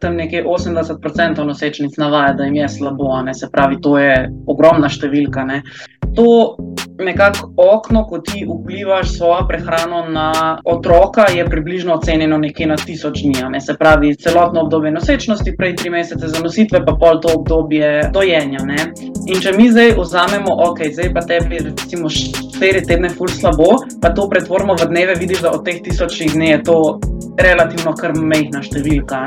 tam nekje 80% nosečnic navaja, da jim je slabo, ne? se pravi, to je ogromna številka. Ne? To nekako okno, ko ti vplivaš svojo prehrano na otroka, je približno ocenjeno nekje na tisoč dni. Ne? Se pravi, celotno obdobje nosečnosti, prej tri mesece za nositve, pa pol to obdobje dojenja. Ne? In če mi zdaj vzamemo, ok, zdaj pa tebi recimo štiri tedne ful slabo, pa to pretvorimo v dneve, vidiš, da od teh tisočih dni je to relativno kar mehna številka.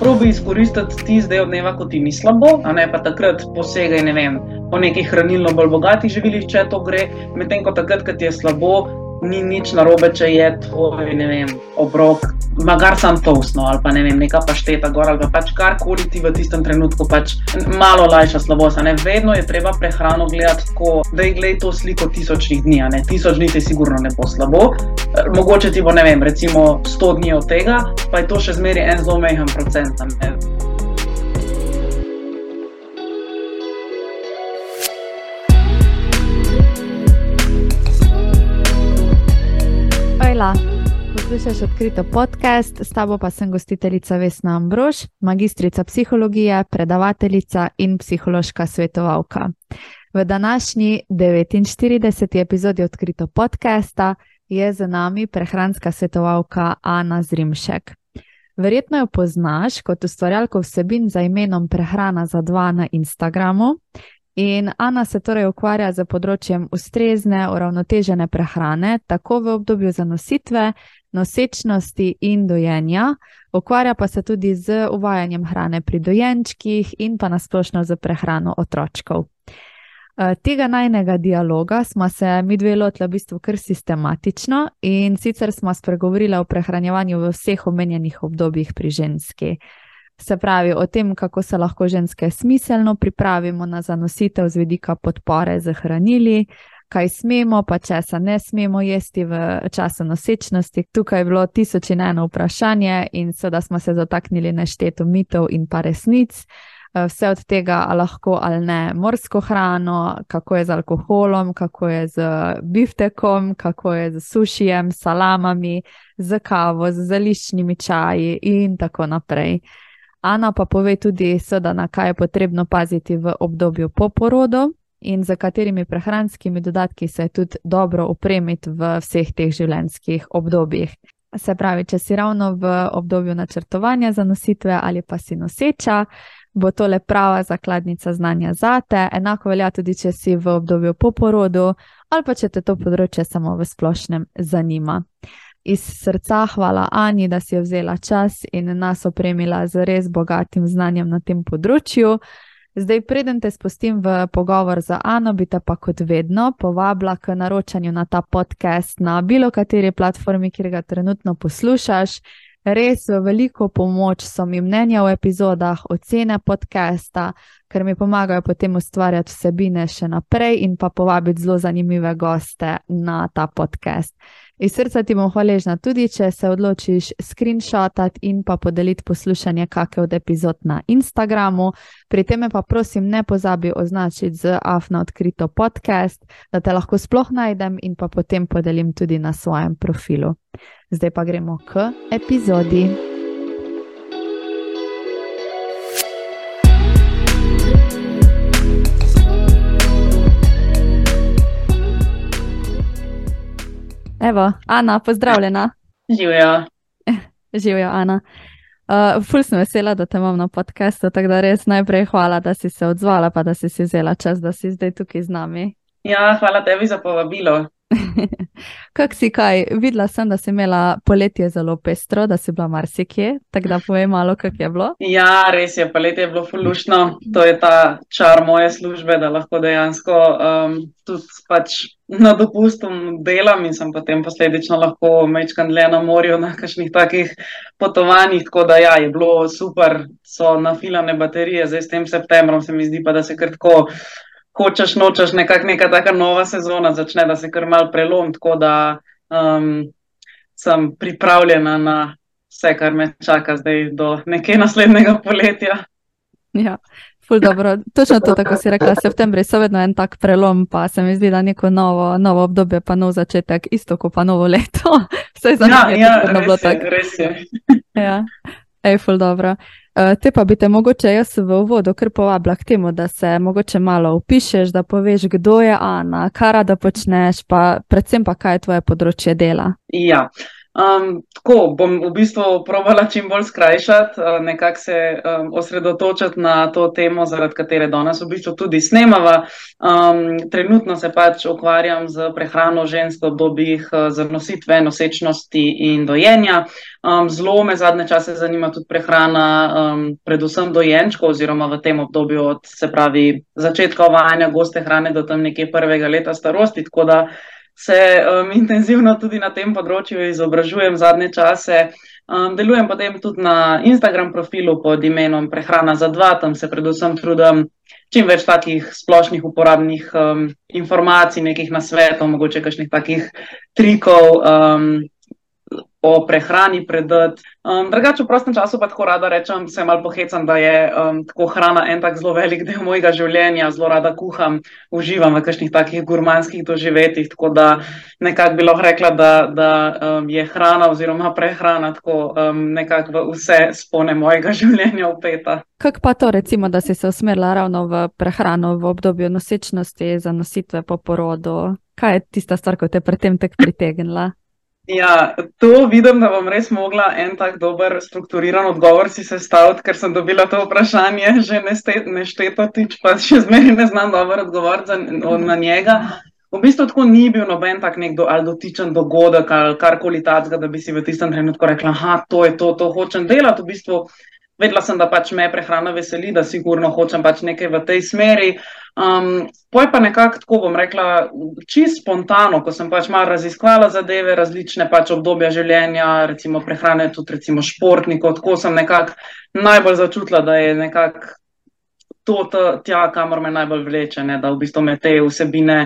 Probi izkoristiti ti zdaj od dneva, ko ti ni slabo, a ne pa takrat posegaj ne vem, po nekih hranilno bolj bogatih živilih, če to gre, medtem ko takrat, ko ti je slabo, ni nič narobe, če je tvoj vem, obrok, magar sam toastno ali pa ne vem, neka pašteta gor ali pa pač karkoli ti v tistem trenutku pač malo lajša slabost. Vedno je treba prehrano gledati tako, da je gledaj to sliko tisočnih dni, ne tisoč dni ti sigurno ne bo slabo. Mogoče ti bo, ne vem, recimo 100 dni od tega, pa je to še zmeri en zelo mehen procent. Ne. Hvala. Poslušaj odkrito podcast, s tabo pa sem gostiteljica Vesna Ambrož, magistrica psihologije, predavateljica in psihološka svetovalka. V današnji 49. epizodi odkrito podcasta je z nami prehranska svetovalka Ana Zrimšek. Verjetno jo poznaš kot ustvarjalko vsebin za imenom Prehrana za dva na Instagramu. In Ana se torej ukvarja z področjem ustrezne, uravnotežene prehrane, tako v obdobju zanositve, nosečnosti in dojenja, ukvarja pa se tudi z uvajanjem hrane pri dojenčkih in pa nasplošno z prehrano otročkov. Eh, tega najnega dialoga smo se mi dve lotili v bistvu kar sistematično in sicer smo spregovorili o prehranjevanju v vseh omenjenih obdobjih pri ženski. Se pravi, o tem, kako se lahko ženske smiselno pripravimo na zanositev z vidika podpore z hranili, kaj smemo, pa česa ne smemo jesti v času nosečnosti. Tukaj je bilo tisoč in eno vprašanje, in seveda smo se dotaknili nešteto mitov in pa resnic. Vse od tega, ali lahko ali ne morsko hrano, kako je z alkoholom, kako je z biftekom, kako je z sušijem, salamami, z kavo, z zališčnimi čaji in tako naprej. Ana pa pove tudi, seveda, na kaj je potrebno paziti v obdobju po porodu in za katerimi prehranskimi dodatki se je tudi dobro upremiti v vseh teh življenjskih obdobjih. Se pravi, če si ravno v obdobju načrtovanja za nositve ali pa si noseča, bo to le prava zakladnica znanja za te. Enako velja tudi, če si v obdobju po porodu ali pa če te to področje samo v splošnem zanima iz srca hvala Ani, da si je vzela čas in nas opremila z res bogatim znanjem na tem področju. Zdaj, preden te spustim v pogovor z Ano, bi te pa kot vedno povabila k naročanju na ta podcast na bilo kateri platformi, kjer ga trenutno poslušaš. Res v veliko pomoč so mi mnenja v epizodah, ocene podcasta, ker mi pomagajo potem ustvarjati vsebine še naprej in pa povabiti zelo zanimive goste na ta podcast. Iz srca ti bom hvaležna tudi, če se odločiš screenshotati in pa podeliti poslušanje kakšne od epizod na Instagramu. Pri tem pa prosim, ne pozabi označiti z AFNA odkrito podcast, da te lahko sploh najdem in pa potem podelim tudi na svojem profilu. Zdaj pa gremo k epizodi. Evo, Ana, pozdravljena. Živijo. Živijo, Ana. Uh, ful sem vesela, da te imam na podkastu, tako da res najprej hvala, da si se odzvala, pa da si si vzela čas, da si zdaj tukaj z nami. Ja, hvala tebi za povabilo. Kak si kaj? Videla sem, da si imela poletje zelo pestro, da si bila marsikje. Tako da povej malo, kak je bilo. Ja, res je, poletje je bilo fulušno. To je ta čar moje službe, da lahko dejansko um, tudi pač na dopustu delam in sem potem posledično lahko mečkan dlje na morju na kakšnih takih potovanjih. Tako da ja, je bilo super, so nafilane baterije, zdaj s tem septembrom se mi zdi pa, da se krtko hočeš, nočeš, nekako neka taka nova sezona začne, da se kar mal prelom, tako da um, sem pripravljena na vse, kar me čaka zdaj do nekje naslednjega poletja. Ja. Ful dobro, točno to, tako si rekla, septembri so vedno en tak prelom, pa se mi zdi, da neko novo, novo obdobje, pa nov začetek, isto kot pa novo leto. Vse za ja, ja, je bilo tako. Res je. Ja, ej, ful dobro. Uh, te pa bi te mogoče jaz v uvodu kar povabila k temu, da se mogoče malo opišeš, da poveš, kdo je Ana, kaj rada počneš, pa predvsem pa kaj je tvoje področje dela. Ja. Um, tako bom v bistvu probala čim bolj skrajšati, uh, nekako se um, osredotočiti na to temo, zaradi katere danes v bistvu tudi snemava. Um, trenutno se pač ukvarjam z prehrano žensk v obdobjih uh, zanositve, nosečnosti in dojenja. Um, zelo me zadnje čase zanima tudi prehrana, um, predvsem dojenčkov, oziroma v tem obdobju od se pravi začetka uvajanja goste hrane do tam nekje prvega leta starosti se um, intenzivno tudi na tem področju izobražujem zadnje čase. Um, delujem potem tudi na Instagram profilu pod imenom Prehrana za dva, tam se predvsem trudim čim več takih splošnih uporabnih um, informacij, nekih nasvetov, mogoče kakšnih takih trikov. Um, o prehrani predati. Um, drugače, v prostem času pa tako rada rečem, se malo pohecam, da je um, tako hrana en tak zelo velik del mojega življenja, zelo rada kuham, uživam v kakšnih takih gurmanskih doživetjih. Tako da nekako bi lahko rekla, da, da um, je hrana oziroma prehrana tako um, nekako v vse spone mojega življenja upeta. Kako pa to, recimo, da si se usmerila ravno v prehrano v obdobju nosečnosti, zanositve po porodu? Kaj je tista stvar, ki te je predtem tako pritegnila? Ja, to vidim, da bom res mogla en tak dober, strukturiran odgovor si sestaviti, ker sem dobila to vprašanje že nešteto tič, pa še zmeraj ne znam dober odgovor za, na njega. V bistvu tako ni bil noben tak nek do, ali dotičen dogodek ali karkoli takega, da bi si v tistem trenutku rekla, da to je to, to hočem delati. V bistvu vedela sem, da pač me prehrana veseli, da sigurno hočem pač nekaj v tej smeri. Um, poj pa nekako tako bom rekla, čisto spontano, ko sem pač malo raziskvala zadeve, različne pač obdobja življenja, recimo prehrane, tudi recimo športnikov, tako sem nekako najbolj začutila, da je nekako to tja, kamor me najbolj vleče, ne, da v bistvu me te vsebine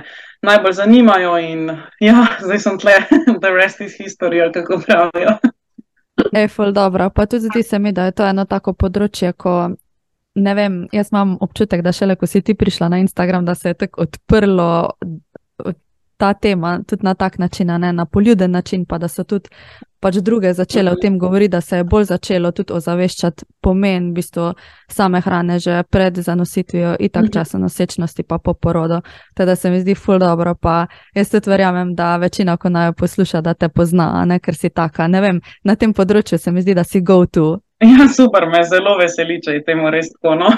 najbolj zanimajo in ja, zdaj sem tle, the rest is history, ali kako pravijo. Efol, dobro. Pa tudi zdi se mi, da je to eno tako področje, ko ne vem, jaz imam občutek, da šele ko si ti prišla na Instagram, da se je tako odprlo ta tema tudi na tak način, ne na poljuden način, pa da so tudi pač druge začele o tem govoriti, da se je bolj začelo tudi ozaveščati pomen v bistvu same hrane že pred zanositvijo in tak mhm. časa nosečnosti pa po porodu. Teda se mi zdi ful dobro, pa jaz tudi verjamem, da večina, ko naj posluša, da te pozna, ne, ker si taka, ne vem, na tem področju se mi zdi, da si go to. Ja, super, me zelo veseli, če je temu res tako. No?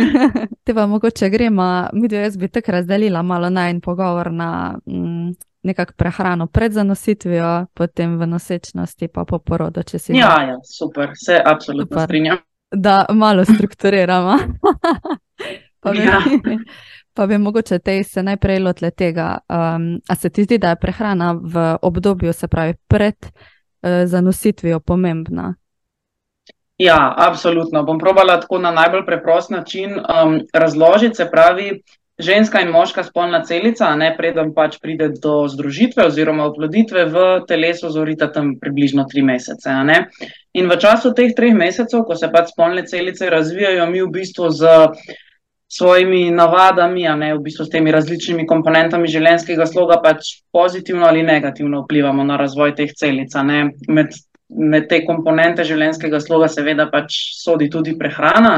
Te pa mogoče gremo, mi dve jaz bi tako razdelila malo na en pogovor na mm, nekakšno prehrano pred zanositvijo, potem v nosečnosti, pa po porodu. Ja, ja, super, se absolutno super. strinjam. Da malo strukturiramo. pa, bi, ja. pa bi mogoče te se najprej lotle tega. Um, a se ti zdi, da je prehrana v obdobju, se pravi pred uh, zanositvijo, pomembna? Ja, absolutno. Bom probala tako na najbolj preprost način um, razložiti. Se pravi, ženska in moška spolna celica, ne preden pač pride do združitve oziroma oploditve, v telesu zorita tam približno tri mesece. In v času teh treh mesecev, ko se pač spolne celice razvijajo, mi v bistvu z svojimi navadami, a ne v bistvu s temi različnimi komponentami življenjskega sloga, pač pozitivno ali negativno vplivamo na razvoj teh celic. Med med te komponente življenjskega sloga, seveda, pač sodi tudi prehrana,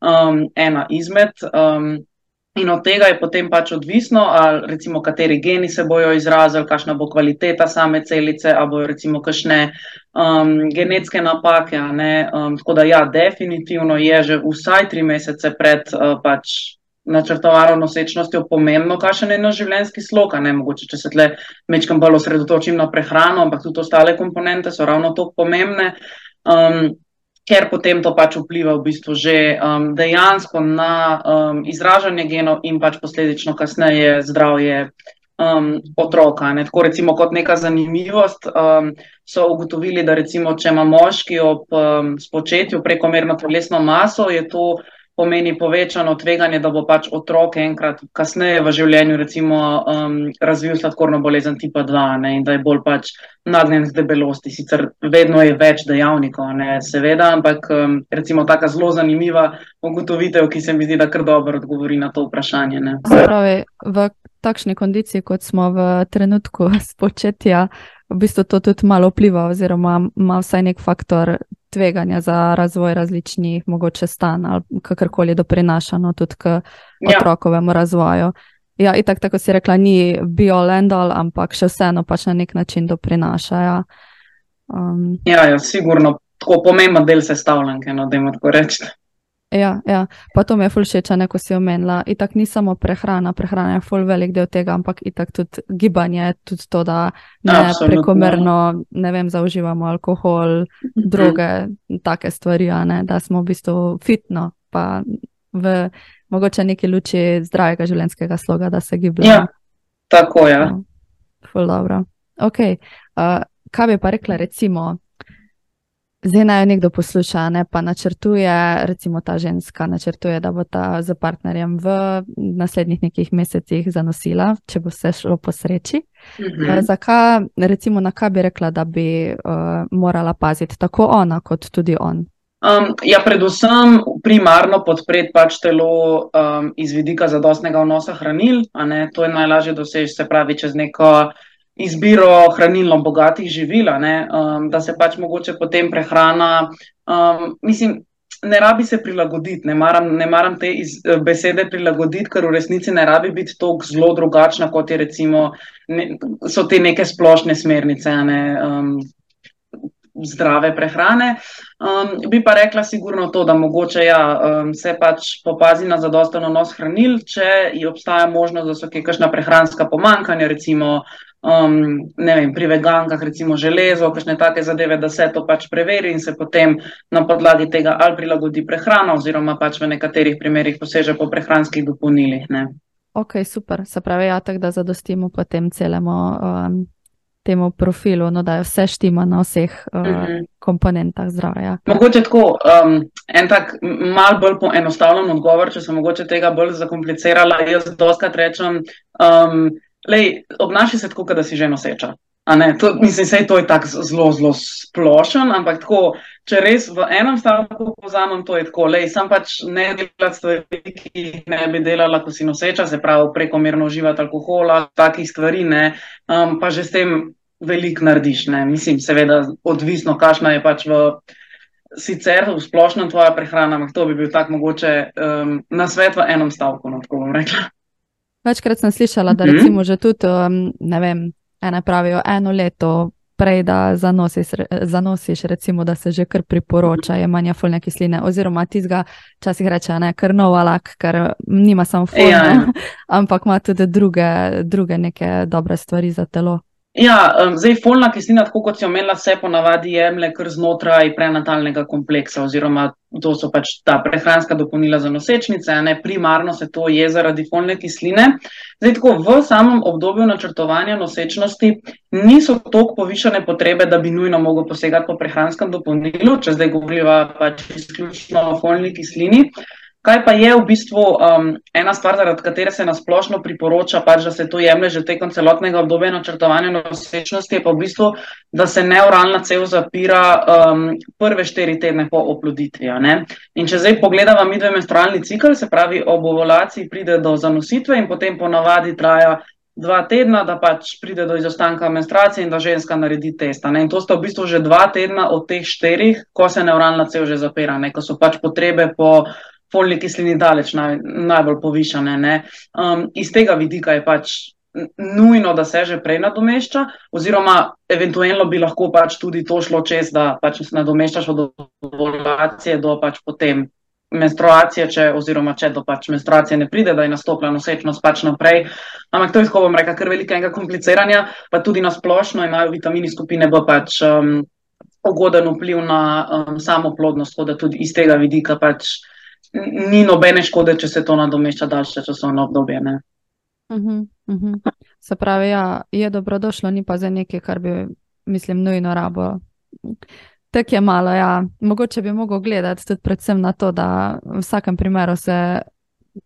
um, ena izmed. Um, in od tega je potem pač odvisno, ali recimo, kateri geni se bojo izrazili, kakšna bo kvaliteta same celice, ali bojo recimo kakšne um, genetske napake. Um, tako da, ja, definitivno je že vsaj tri mesece pred uh, pač načrtovano nosečnostjo pomembno, kakšen je naš življenjski slog. Ne mogoče, če se tle mečkam bolj osredotočim na prehrano, ampak tudi ostale komponente so ravno tako pomembne. Um, Ker potem to pač vpliva v bistvu že um, dejansko na um, izražanje genov in pač posledično kasneje zdravje um, otroka. Ne. Tako recimo kot neka zanimivost um, so ugotovili, da recimo, če ima moški ob um, spočetju prekomerno telesno maso, je to pomeni povečano tveganje, da bo pač otrok enkrat kasneje v življenju recimo, um, razvil sladkorno bolezen tipa 2 ne, in da je bolj pač nagnjen k debelosti. Sicer vedno je več dejavnikov, ne, seveda, ampak um, recimo taka zelo zanimiva ugotovitev, ki se mi zdi, da kar dobro odgovori na to vprašanje. Pravi, v takšni kondiciji, kot smo v trenutku spočetja, v bistvu to tudi malo vpliva oziroma ima vsaj nek faktor tveganja za razvoj različnih, mogoče stan ali kakorkoli doprinašano tudi k Ja. otrokovemu razvoju. Ja, itak, tako si rekla, ni bio-lendal, ampak še vseeno pač na nek način doprinaša. Ja. Um, Ja, ja, sigurno tako pomemben del sestavljanke, no, da jim tako rečem. Ja, ja. pa to mi je ful všeč, a ne ko si omenila. Itak ni samo prehrana, prehrana je ful velik del tega, ampak itak tudi gibanje, tudi to, da ne Absolutno. prekomerno, ne vem, zaužívamo alkohol, droge, take stvari, ne, da smo v bistvu fitno, pa v mogoče neki luči zdravega življenjskega sloga, da se gibljemo. Ja, tako je. Ja. Ful dobro. Ok, uh, kaj bi pa rekla, recimo, zdaj naj jo nekdo posluša, ne pa načrtuje, recimo ta ženska načrtuje, da bo ta z partnerjem v naslednjih nekih mesecih zanosila, če bo vse šlo po sreči. Mhm. Uh, zakaj, recimo, na kaj bi rekla, da bi uh, morala paziti, tako ona kot tudi on? Um, ja, predvsem primarno podpreti pač telo um, iz vidika zadostnega vnosa hranil, to je najlažje doseči, se pravi, čez neko izbiro hranilno bogatih živil, um, da se pač mogoče potem prehrana, um, mislim, ne rabi se prilagoditi, ne maram, ne maram te iz, besede prilagoditi, ker v resnici ne rabi biti tako zelo drugačna, kot je recimo, ne, so te neke splošne smernice, ne. Um, zdrave prehrane. Um, bi pa rekla sigurno to, da mogoče ja, um, se pač popazi na zadosten vnos hranil, če obstaja možnost, da so kakšna prehranska pomankanja, recimo um, ne vem, pri vegankah recimo železo, kakšne take zadeve, da se to pač preveri in se potem na podlagi tega ali prilagodi prehrana oziroma pač v nekaterih primerjih poseže po prehranskih dopolnilih. Ne. Ok, super, se pravi, ja, tako da zadostimo potem celemu um, temu profilu, no, da je vse štima na vseh uh, uh -huh. komponentah zdravja. Mogoče tako um, en tak mal bolj poenostavljen odgovor, če sem mogoče tega bolj zakomplicirala. Jaz doskrat rečem, um, lej, obnaši se tako, da si že noseča. A ne, to, mislim, sej to je tako zelo, zelo splošen, ampak tako, če res v enem stavku povzamem, to je tako, lej, sam pač ne delati stvari, ki jih ne bi delala, ko si noseča, se pravi prekomerno uživati alkohola, takih stvari, ne, um, pa že s tem veliko narediš, ne, mislim, seveda odvisno, kakšna je pač v sicer v splošnem tvoja prehrana, ampak to bi bil tak mogoče um, na svet v enem stavku, no, tako bom rekla. Večkrat sem slišala, da Mhm. recimo že tudi, um, ne vem, ene pravijo eno leto. Prej, da zanosiš, zanosiš, recimo, da se že kar priporoča jemanje folne kisline, oziroma tizga, včasih reče, ne, ker nov alak, ker nima samo folno, Ja, ja. ampak ima tudi druge, druge neke dobre stvari za telo. Ja, um, zdaj folna kislina, tako kot si omenila, se ponavadi jemlje kar znotraj prenatalnega kompleksa, oziroma to so pač ta prehranska dopolnila za nosečnice, ne primarno se to je zaradi folne kisline. Zdaj, tako v samem obdobju načrtovanja nosečnosti niso tako povišene potrebe, da bi nujno mogel posegati po prehranskem dopolnilu, če zdaj govoriva pač izključno o folni kislini. Kaj pa je v bistvu um, ena stvar, zaradi katere se nasplošno priporoča, pač, da se to jemlje že tekom celotnega obdobja načrtovanja nosečnosti, je pa v bistvu, da se neuralna cev zapira um, prve štiri tedne po oploditvi. In če zdaj pogledamo mi dve menstrualni cikl, se pravi ob ovulaciji pride do zanositve in potem ponavadi traja dva tedna, da pač pride do izostanka menstruacije in da ženska naredi test. a ne. In to sta v bistvu že dva tedna od teh štirih, ko se neuralna cev že zapira, ne, ko so pač potrebe po folni kislini daleč naj, najbolj povišane. ne. Um, iz tega vidika je pač nujno, da se že prej nadomešča, oziroma eventualno bi lahko pač tudi to šlo čez, da pač se nadomeščaš od ovulacije do pač potem menstruacije, če, oziroma če do pač menstruacije ne pride, da je nastopila nosečnost pač naprej. Ampak to je, tako bom rekla, kar velikega kompliciranja, pa tudi na splošno imajo vitamini skupine B pač um, ugoden vpliv na um, samo plodnost, tako da tudi iz tega vidika pač ni nobene škode, če se to nadomešča daljše časovno obdobje. Ne. Uh-huh, uh-huh. Se pravi, ja, je dobrodošlo, ni pa za nekaj, kar bi, mislim, nujno rabo. Tek je malo, ja. Mogoče bi mogel gledati tudi predvsem na to, da v vsakem primeru se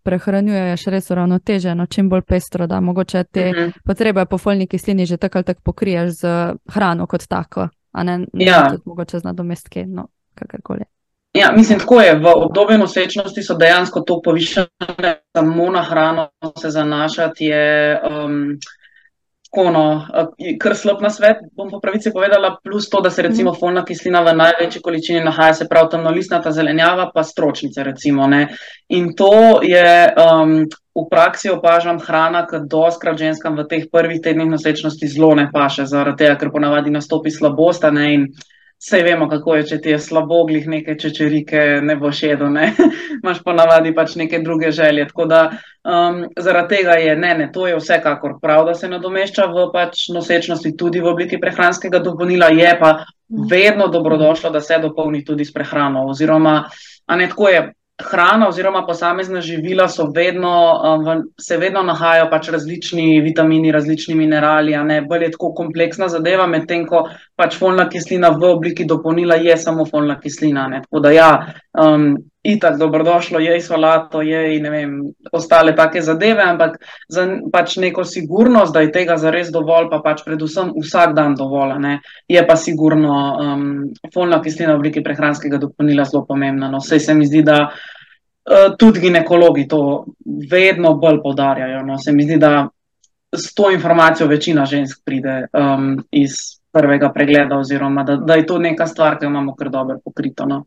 prehranjuješ res uravnoteženo, čim bolj pestro, da mogoče te Mhm. potrebe po folni kislini že tako ali tako pokriješ z hrano kot tako, a ne, ne Ja. tudi mogoče z nadomestki, no, kakorkoli. Ja, mislim, tako je. V obdobju nosečnosti so dejansko to povišene, samo na hrano se zanašati je. Um, kono, kar slab na svet, bom po pravici povedala, plus to, da se recimo mhm. folna kislina v največji količini nahaja, se pravi temnolistnata zelenjava, pa stročnice recimo. Ne. In to je um, v praksi opažam hrana, ki doskrat ženskam v teh prvih tednih nosečnosti zelo ne paše, zaradi tega, ker ponavadi nastopi slabost, ne in Vse vemo, kako je, če ti je slabo, glih neke čečerike ne bo šedo, ne? imaš ponavadi pač neke druge želje. Tako da um, zaradi tega je, ne, ne, to je vsekakor prav, da se nadomešča v pač nosečnosti tudi v obliki prehranskega dopolnila, je pa vedno dobrodošlo, da se dopolni tudi s prehrano. Oziroma, a ne tako je, hrana oziroma posamezna živila vedno, um, se vedno nahajajo pač različni vitamini, različni minerali, a ne bolj je tako kompleksna zadeva, medtem ko pač folna kislina v obliki dopolnila je samo folna kislina. Ne. Tako da ja, um, itak dobrodošlo je solato, je in ne vem, ostale take zadeve, ampak za pač neko sigurnost, da je tega zares dovolj, pa pač predvsem vsak dan dovolj, ne, je pa sigurno um, folna kislina v obliki prehranskega dopolnila zelo pomembna. No. Vse se mi zdi, da uh, tudi ginekologi to vedno bolj podarjajo. No. Se mi zdi, da s to informacijo večina žensk pride um, iz prvega pregleda, oziroma da, da je to neka stvar, ki jo imamo kar dobro pokrito. No.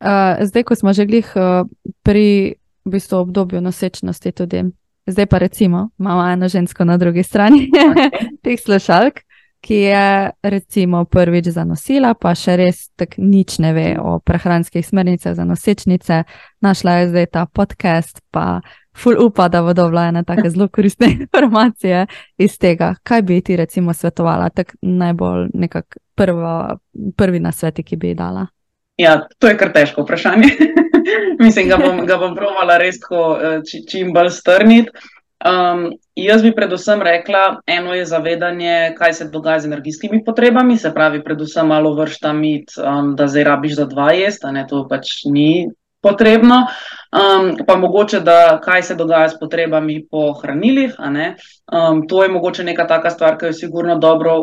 Uh, zdaj, ko smo že glih uh, pri v bistvu, obdobju nosečnosti, tudi zdaj pa recimo, imamo eno žensko na drugi strani teh slušalk, ki je recimo prvič zanosila, pa še res tako nič ne ve o prehranskih smernicah za nosečnice. Našla je zdaj ta podcast, pa ful upa, da bodo vlajene tako zelo koristne informacije iz tega. Kaj bi ti recimo svetovala, tako najbolj nekak prvo, prvi nasveti, ki bi ji dala? Ja, to je kar težko vprašanje. Mislim, da bom, ga bom provala res tako eh, či, čim bolj strniti. Um, jaz bi predvsem rekla, eno je zavedanje, kaj se dogaja z energijskimi potrebami, se pravi, predvsem malo vršta mit, um, da zdaj rabiš za dva jesti, ne to pač ni potrebno. Um, pa mogoče, da kaj se dogaja s potrebami po hranilih. Um, to je mogoče neka taka stvar, ki jo je sigurno dobro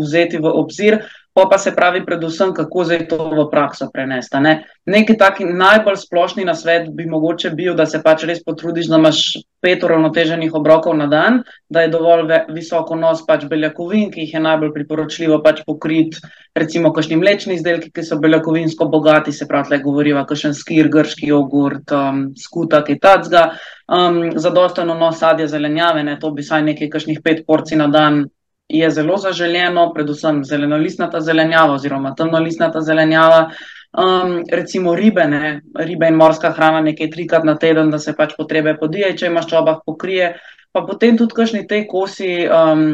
vzeti v obzir. Pa pa se pravi, predvsem, kako zdaj to v prakso prenesti. Ne? Neki taki najbolj splošni nasvet bi mogoče bil, da se pač res potrudiš, da imaš pet uravnoteženih obrokov na dan, da je dovolj visoko nos pač beljakovin, ki jih je najbolj priporočljivo pač pokriti, recimo, kakšni mlečni izdelki, ki so beljakovinsko bogati, se pravi, da govoriva, kakšen skir, grški jogurt, um, skuta, ki tacga, um, zadostano nos sadja zelenjave, ne? to bi saj nekaj, kakšnih pet porcij na dan je zelo zaželjeno, predvsem zelenolistnata zelenjava oziroma temnolistnata zelenjava. Um, recimo ribe, ne, ribe in morska hrana nekaj trikrat na teden, da se pač potrebe podije, če imaš čobah pokrije, pa potem tudi kakšni te kosi, um,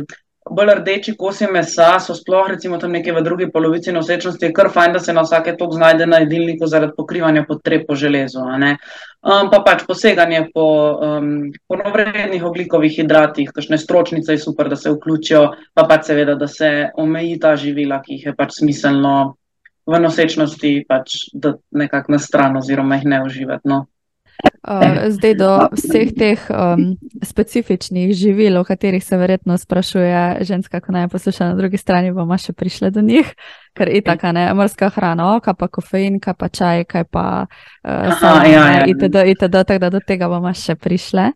bolj rdeči kosi mesa so sploh, recimo tam nekje v drugi polovici nosečnosti, je kar fajn, da se na vsake tok znajde na jedilniku zaradi pokrivanja potreb po železu. Um, pa pač poseganje po um, ponovrednih oglikovih hidratih, kakšne stročnice je super, da se vključijo, pa pač seveda, da se omeji ta živila, ki jih je pač smiselno v nosečnosti pač dati nekako na stran oziroma jih ne uživati. No. Uh, zdaj, do vseh teh um, specifičnih živil, o katerih se verjetno sprašuje ženska, ko naj posluša na drugi strani, bomo še prišli do njih, ker je tako, ne, morska hrana, oka pa kofein, kaj pa čaj, kaj pa uh, samo, ja, ja. itd., itd., tako da do tega bomo še prišli.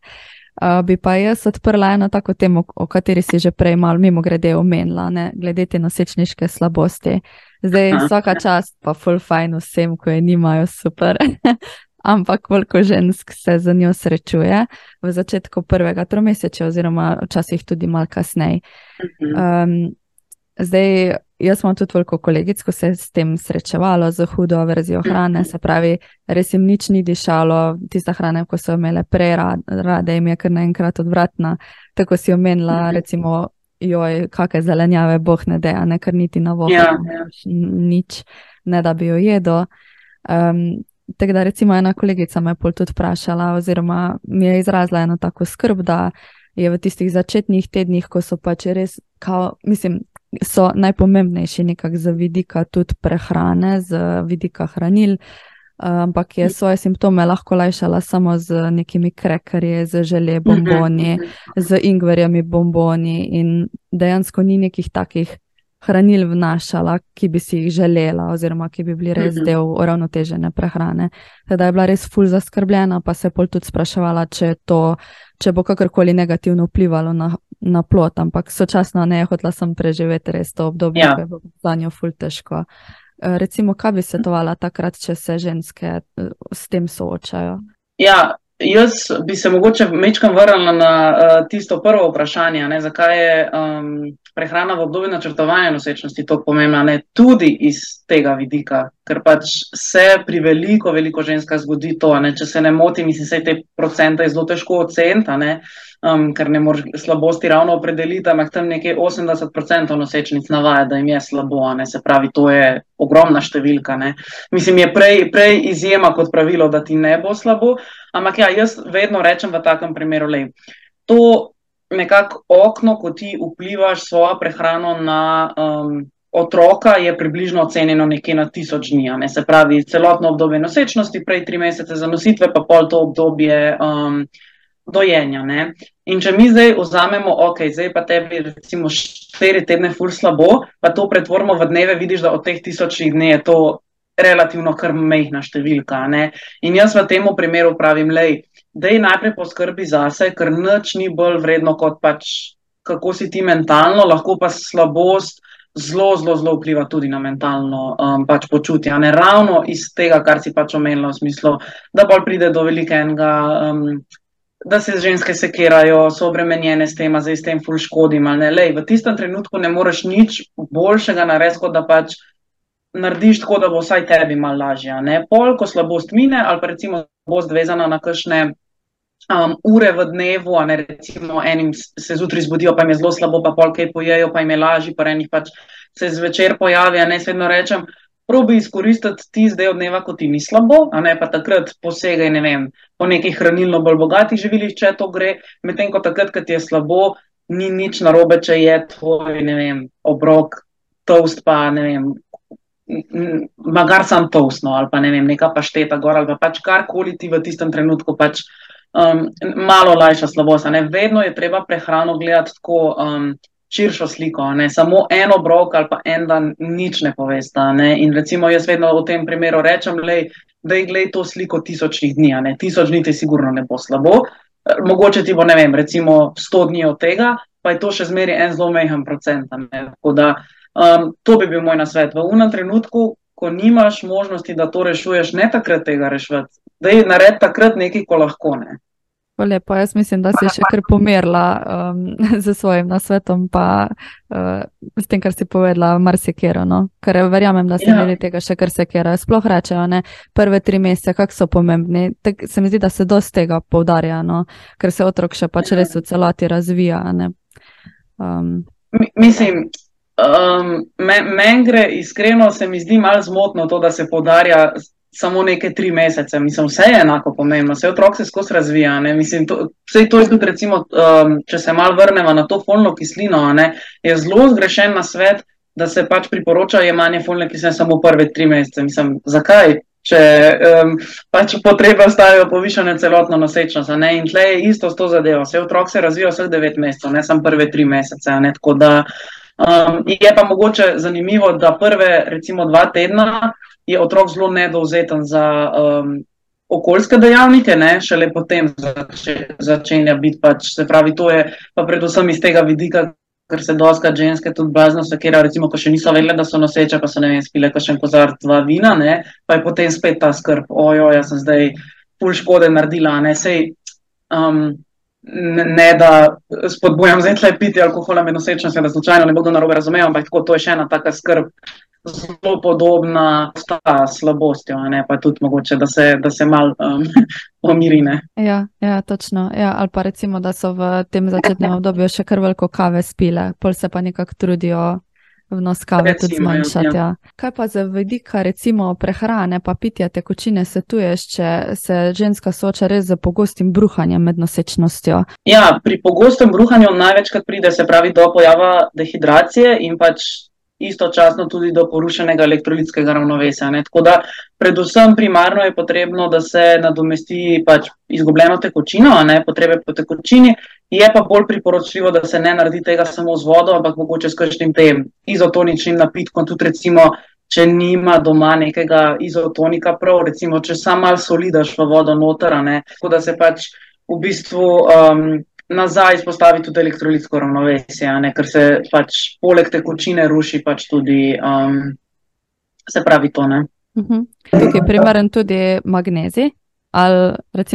Uh, bi pa jaz odprla eno tako temo, o kateri si že prej malo mimo grede omenila, ne, glede te nosečniške slabosti. Zdaj, vsaka čast pa full fine vsem, ko je nimajo super. ampak koliko žensk se z njo srečuje v začetku prvega tromesečja, oziroma včasih tudi malo kasneje. Um, zdaj, jaz sem tudi veliko kolegic, ko se je s tem srečevalo, z hudo verzijo hrane, se pravi, res jim nič ni dišalo, tista hrana, ko so imele prej rade, jim je kar naenkrat odvratna. Tako si omenila, recimo. Joj, kakšne zelenjave, boh ne deja, ne kar niti na vodu, ja, ja. nič, ne da bi jo jedel. Um, Tako da, recimo, ena kolegica me je tudi vprašala, oziroma mi je izrazila eno tako skrb, da je v tistih začetnih tednih, ko so pač res, kao, mislim, so najpomembnejši nekako za vidika tudi prehrane, z vidika hranil. Ampak je svoje simptome lahko lajšala samo z nekimi krekerji, z želje bomboni, z ingverjami bomboni, in dejansko ni nekih takih hranil vnašala, ki bi si jih želela, oziroma ki bi bili res mhm. del uravnotežene prehrane. Teda je bila res ful zaskrbljena, pa se je pol tudi spraševala, če, to, če bo kakorkoli negativno vplivalo na na plot, ampak sočasno ne hotela sem preživeti res to obdobje, Ja. ko je bilo za njo ful težko. Recimo, kaj bi svetovala takrat, če se ženske eh, s tem soočajo? Ja, jaz bi se mogoče mečkam vrnila na uh, tisto prvo vprašanje, ne, zakaj je um, prehrana v obdobju načrtovanja nosečnosti tako pomembna, ne, tudi iz tega vidika, ker pač se pri veliko, veliko ženskah zgodi to, ne, če se ne motim, mislim, se te procente je zelo težko oceniti, ne, um, ker ne moreš slabosti ravno opredeliti, ampak tam nekje 80% nosečnic navaja, da jim je slabo, ne, se pravi, to je ogromna številka, ne. Mislim, je prej, prej izjema kot pravilo, da ti ne bo slabo, ampak ja, jaz vedno rečem v takem primeru, lej, to nekako okno, ko ti vplivaš svojo prehrano na um, otroka, je približno ocenjeno nekje na tisoč dni. Ne? Se pravi, celotno obdobje nosečnosti, prej tri mesece zanositve, pa pol to obdobje um, dojenja. Ne? In če mi zdaj vzamemo, ok, zdaj pa tebi recimo štiri tedne ful slabo, pa to pretvorimo v dneve, vidiš, da od teh tisočih dni je to relativno kar mehna številka. Ne? In jaz v tem primeru pravim, lej, dej najprej poskrbi zase, ker nič ni bolj vredno kot pač kako si ti mentalno, lahko pa slabost zelo, zelo, zelo vpliva tudi na mentalno um, pač počutje. Ne ravno iz tega, kar si pač omenila, v smislu, da bolj pride do velikega. Um, Da se ženske sekirajo, so obremenjene s tem, zdaj s tem ful škodim. Lej, v tistem trenutku ne moreš nič boljšega narediti, kot da pač narediš tako, da bo vsaj tebi malo lažje. ne. Pol, ko slabost mine, ali pa recimo slabost vezana na kakšne um, ure v dnevu, ne recimo enim se zjutraj zbudijo, pa jim je zelo slabo, pa pol kaj pojejo, pa jim je lažje, pa enih pač se zvečer pojavi, a ne jaz vedno rečem. Probi izkoristiti ti zdaj od dneva, ko ti ni slabo, a ne pa takrat posegaj, ne vem, po nekih hranilno bolj bogatih živilih, če to gre, medtem ko takrat, ko ti je slabo, ni nič narobe, če je tvoj, ne vem, obrok, toast pa, ne vem, magar sam toast, no, ali pa ne vem, neka pašteta gor, ali pa pač karkoli ti v tistem trenutku pač um, malo lajša slabost. Vedno je treba prehrano gledati tako um, širšo sliko, ne samo en obrok ali pa en dan nič ne povesta. Ne? In recimo jaz vedno v tem primeru rečem, lej, da je gled to sliko tisočnih dni, ne tisoč dni ti sigurno ne bo slabo. Mogoče ti bo, ne vem, recimo 100 dni od tega, pa je to še zmeri en zelo mehen procent. Tako da um, to bi bil moj nasvet. V unem trenutku, ko nimaš možnosti, da to rešuješ, ne takrat tega rešiti, da je nared takrat nekaj, ko lahko ne. Pa Lepo, jaz mislim, da si še kar pomerila um, z svojim nasvetom, pa uh, s tem, kar si povedala, marsikero. No? Ker verjamem, da se Ja. ljudje tega še kar sekirajo. Sploh rečejo, ne, prve tri mesece, kako so pomembni. Tak, se mi zdi, da se dosti tega poudarja, no? ker se otrok še pač Ja. res v celoti razvija. Um, Mi- Mislim, um, me- meni gre iskreno, se mi zdi malo zmotno to, da se podarja samo neke tri mesece. Mislim, vse je enako pomembno, vse otrok se skozi razvija. Ne? Mislim, to, vse to je tudi, recimo, um, če se malo vrnemo na to folno kislino, ne, je zelo zgrešen na svet, da se pač priporoča jemanje folne kisline samo prve tri mesece. Mislim, zakaj? Če um, pač potrebe ostajajo povišene celotno nosečnost. Ne? In tle je isto s to zadevo. Vse otrok se razvija vseh devet mesecev, ne samo prve tri mesece. Ne? Tako da um, je pa mogoče zanimivo, da prve recimo dva tedna je otrok zelo nedovzeten za um, okoljske dejavnike, ne? šele potem zače, začenja biti pač, se pravi, to je pa predvsem iz tega vidika, ker se doska ženske tudi blazno sekira, recimo, ko še niso vedele, da so noseče, pa so ne vem, spile kakšen kozar dva vina, ne? pa je potem spet ta skrb, ojo, jaz sem zdaj ful škode naredila, ne sej. Um, Ne, ne da spodbujam zdaj tle piti alkohola med nosečnostjo, da slučajno ne bodo narobe razumeli, ampak tako to je še ena taka skrb, zelo podobna ta slabostjo, ne pa tudi mogoče, da se, da se mal um, pomiri. Ne. ja, ja, točno. Ja, ali pa recimo, da so v tem začetnem obdobju še kar veliko kave spile, pol se pa nekako trudijo vnos kave tudi Recimo, ja, zmanjšati. Ja. Kaj pa za vidika recimo prehrane pa pitja tekočine svetuješ, če se ženska sooča res z pogostim bruhanjem med nosečnostjo? Ja, pri pogostem bruhanju največkrat pride se pravi do pojava dehidracije in pač istočasno tudi do porušenega elektrolitskega ravnovesja. Ne. Tako da predvsem primarno je potrebno, da se nadomesti pač izgubljeno tekočino, ne potrebe po tekočini. Je pa bolj priporočljivo, da se ne naredi tega samo z vodo, ampak mogoče s kakšnim tem izotoničnim napitkom, tudi recimo, če nima doma nekega izotonika prav, recimo, če sam mal soli daš v vodo noter, ne, tako da se pač v bistvu um, nazaj izpostavi tudi elektrolitsko ravnovesje, ne, ker se pač poleg tekočine ruši pač tudi, um, se pravi, to ne. Uh -huh. Tukaj je primeren tudi magnezij.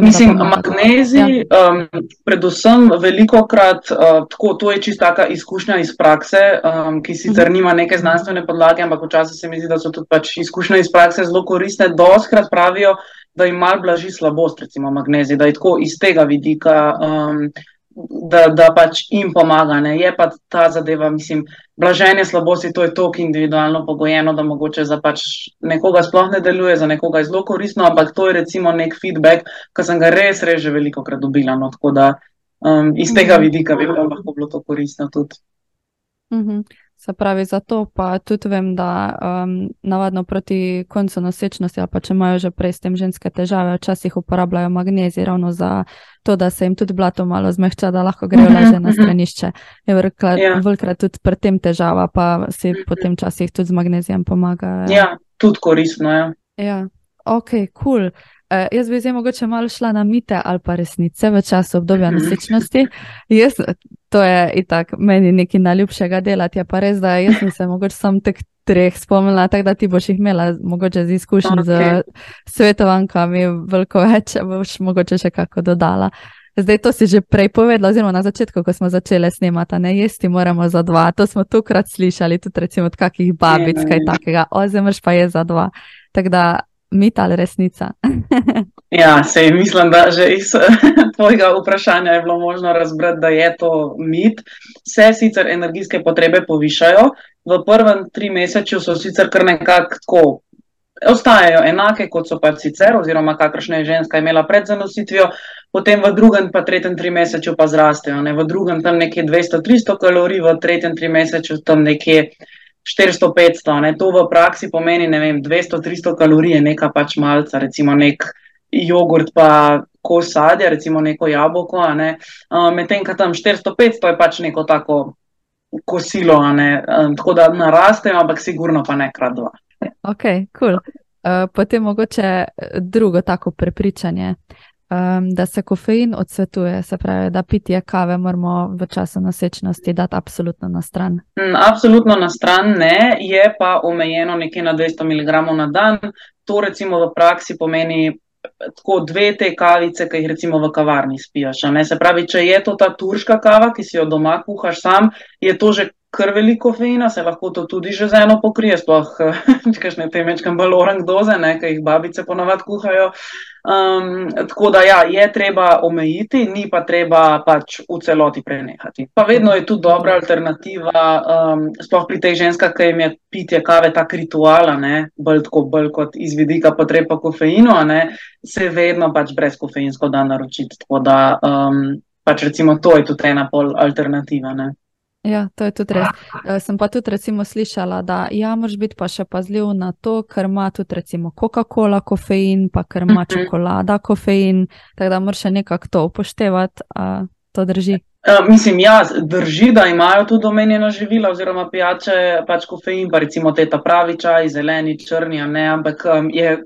Mislim, magnezij, ja. um, predvsem veliko krat, uh, tako, to je čisto taka izkušnja iz prakse, um, ki sicer mhm. nima neke znanstvene podlage, ampak včasih se mi zdi, da so tudi pač izkušnje iz prakse zelo koristne. Doskrat pravijo, da jim mal blaži slabost, recimo magnezij, da je tako iz tega vidika. Um, da, da pač jim pomaga. Ne. Je pa ta zadeva, mislim, blaženje slabosti, to je tako individualno pogojeno, da mogoče za pač nekoga sploh ne deluje, za nekoga je zelo koristno, ampak to je recimo nek feedback, ki sem ga res, res že veliko krat dobila. No, tako da um, iz tega mhm. vidika bi lahko bilo to koristno tudi. Mm -hmm. Se pravi, zato pa tudi vem, da um, navadno proti koncu nosečnosti, pa če imajo že prej s tem ženske težave, včasih uporabljajo magnezij ravno za to, da se jim tudi blato malo zmehča, da lahko grejo lažje na stranišče. Je ja. velikrat tudi pri tem težava, pa si potem časih tudi z magnezijem pomaga. Ja, tudi koristno. Ja, ja. ok, kul. Cool. Uh, jaz bi zdaj mogoče malo šla na mite ali pa resnice v času obdobja mhm. nosečnosti. Jaz, to je itak meni nekaj najljubšega delati, je pa res, da jaz sem se mogoče sam tek treh spomnila, tako da ti boš jih imela mogoče z izkušnjami okay. z svetovankami, veliko več, boš mogoče še kako dodala. Zdaj to si že prej povedala, oziroma na začetku, ko smo začeli snemati, ne jesti moramo za dva. To smo tukaj slišali, tudi recimo od kakih babic, kaj takega, ozemrš pa je za dva. Tako da mit ali resnica? ja, sej mislim, da že iz tvojega vprašanja je bilo možno razbrati, da je to mit. Se sicer energijske potrebe povišajo, v prvem tri meseču so sicer kar nekako tako. Ostajajo enake, kot so pač sicer, oziroma kakršne je ženska imela pred zanositvijo, potem v drugem, pa tretjem trimesečju pa zrastejo. Ne? V drugem tam nekje 200-300 kalorij, v tretjem trimesečju tam nekje 400-500, ne, to v praksi pomeni 200-300 kalorij, nekaj pač malca, recimo nek jogurt, pa kos sadja, recimo neko jabolko. Ne. Uh, Medtem, ko tam 400-500 je pač neko tako kosilo, um, tako da narastejo, ampak sigurno pa ne krat dva. Ok, kul. Cool. Uh, potem mogoče drugo tako prepričanje um, da se kofein odsvetuje, se pravi, da pitje kave moramo v času nosečnosti dati absolutno na stran. Mm, absolutno na stran ne, je pa omejeno nekje na 200 mg na dan. To recimo v praksi pomeni. Tako dve te kavice, ki jih recimo v kavarni spijaš. Se pravi, če je to ta turška kava, ki si jo doma kuhaš sam, je to že kar veliko kofeina, se lahko to tudi že z eno pokrije, sploh če kašne te mečkam balorang doze, ne, ki jih babice ponavad kuhajo. Um, tako da ja, je treba omejiti, ni pa treba pač v celoti prenehati. Pa vedno je tudi dobra alternativa, um, sploh pri teh ženskah, ki jim je pitje kave tako rituala, ne, bolj, tako, bolj kot iz vidika potreba kofeinu, ne, se vedno pač brez kofeinsko da naročiti. Tako da um, pač recimo to je tudi ena pol alternativa. Ne. Ja, to je tudi res. Uh, sem pa tudi recimo slišala, da ja, moraš biti pa še pazljiv na to, ker ima tudi recimo Coca-Cola kofein, pa ker ima mhm. čokolada kofein, tako da moraš še nekako to upoštevati, uh, to drži. Uh, mislim, ja, drži, da imajo tudi omenjena živila oziroma pijače, pač kofein, pa recimo te ta pravi čaj, zeleni, črni, ne, ampak um, je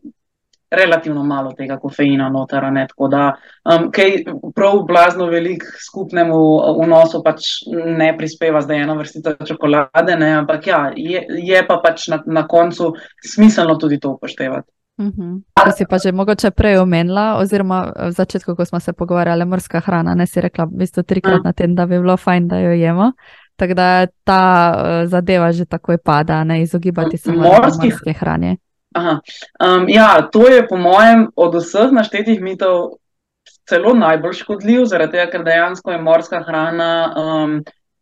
relativno malo tega kofeina noter. Ne, tako da, um, kaj prav blazno velik skupnemu vnosu pač ne prispeva zdaj ena vrstica čokolade, ne, ampak ja, je, je pa pač na, na koncu smiselno tudi to upoštevati. Uh -huh. To si pa že mogoče prej omenila, oziroma v začetku, ko smo se pogovarjali, morska hrana, ne si rekla, v bistvu trikrat uh. na teden, da bi bilo fajn, da jo jemo. Tako da ta uh, zadeva že takoj pada, ne izogibati se morske hrane. Um, ja, to je po mojem od vseh naštetih mitov celo najbolj škodljiv, zaradi tega, ker dejansko je morska hrana um,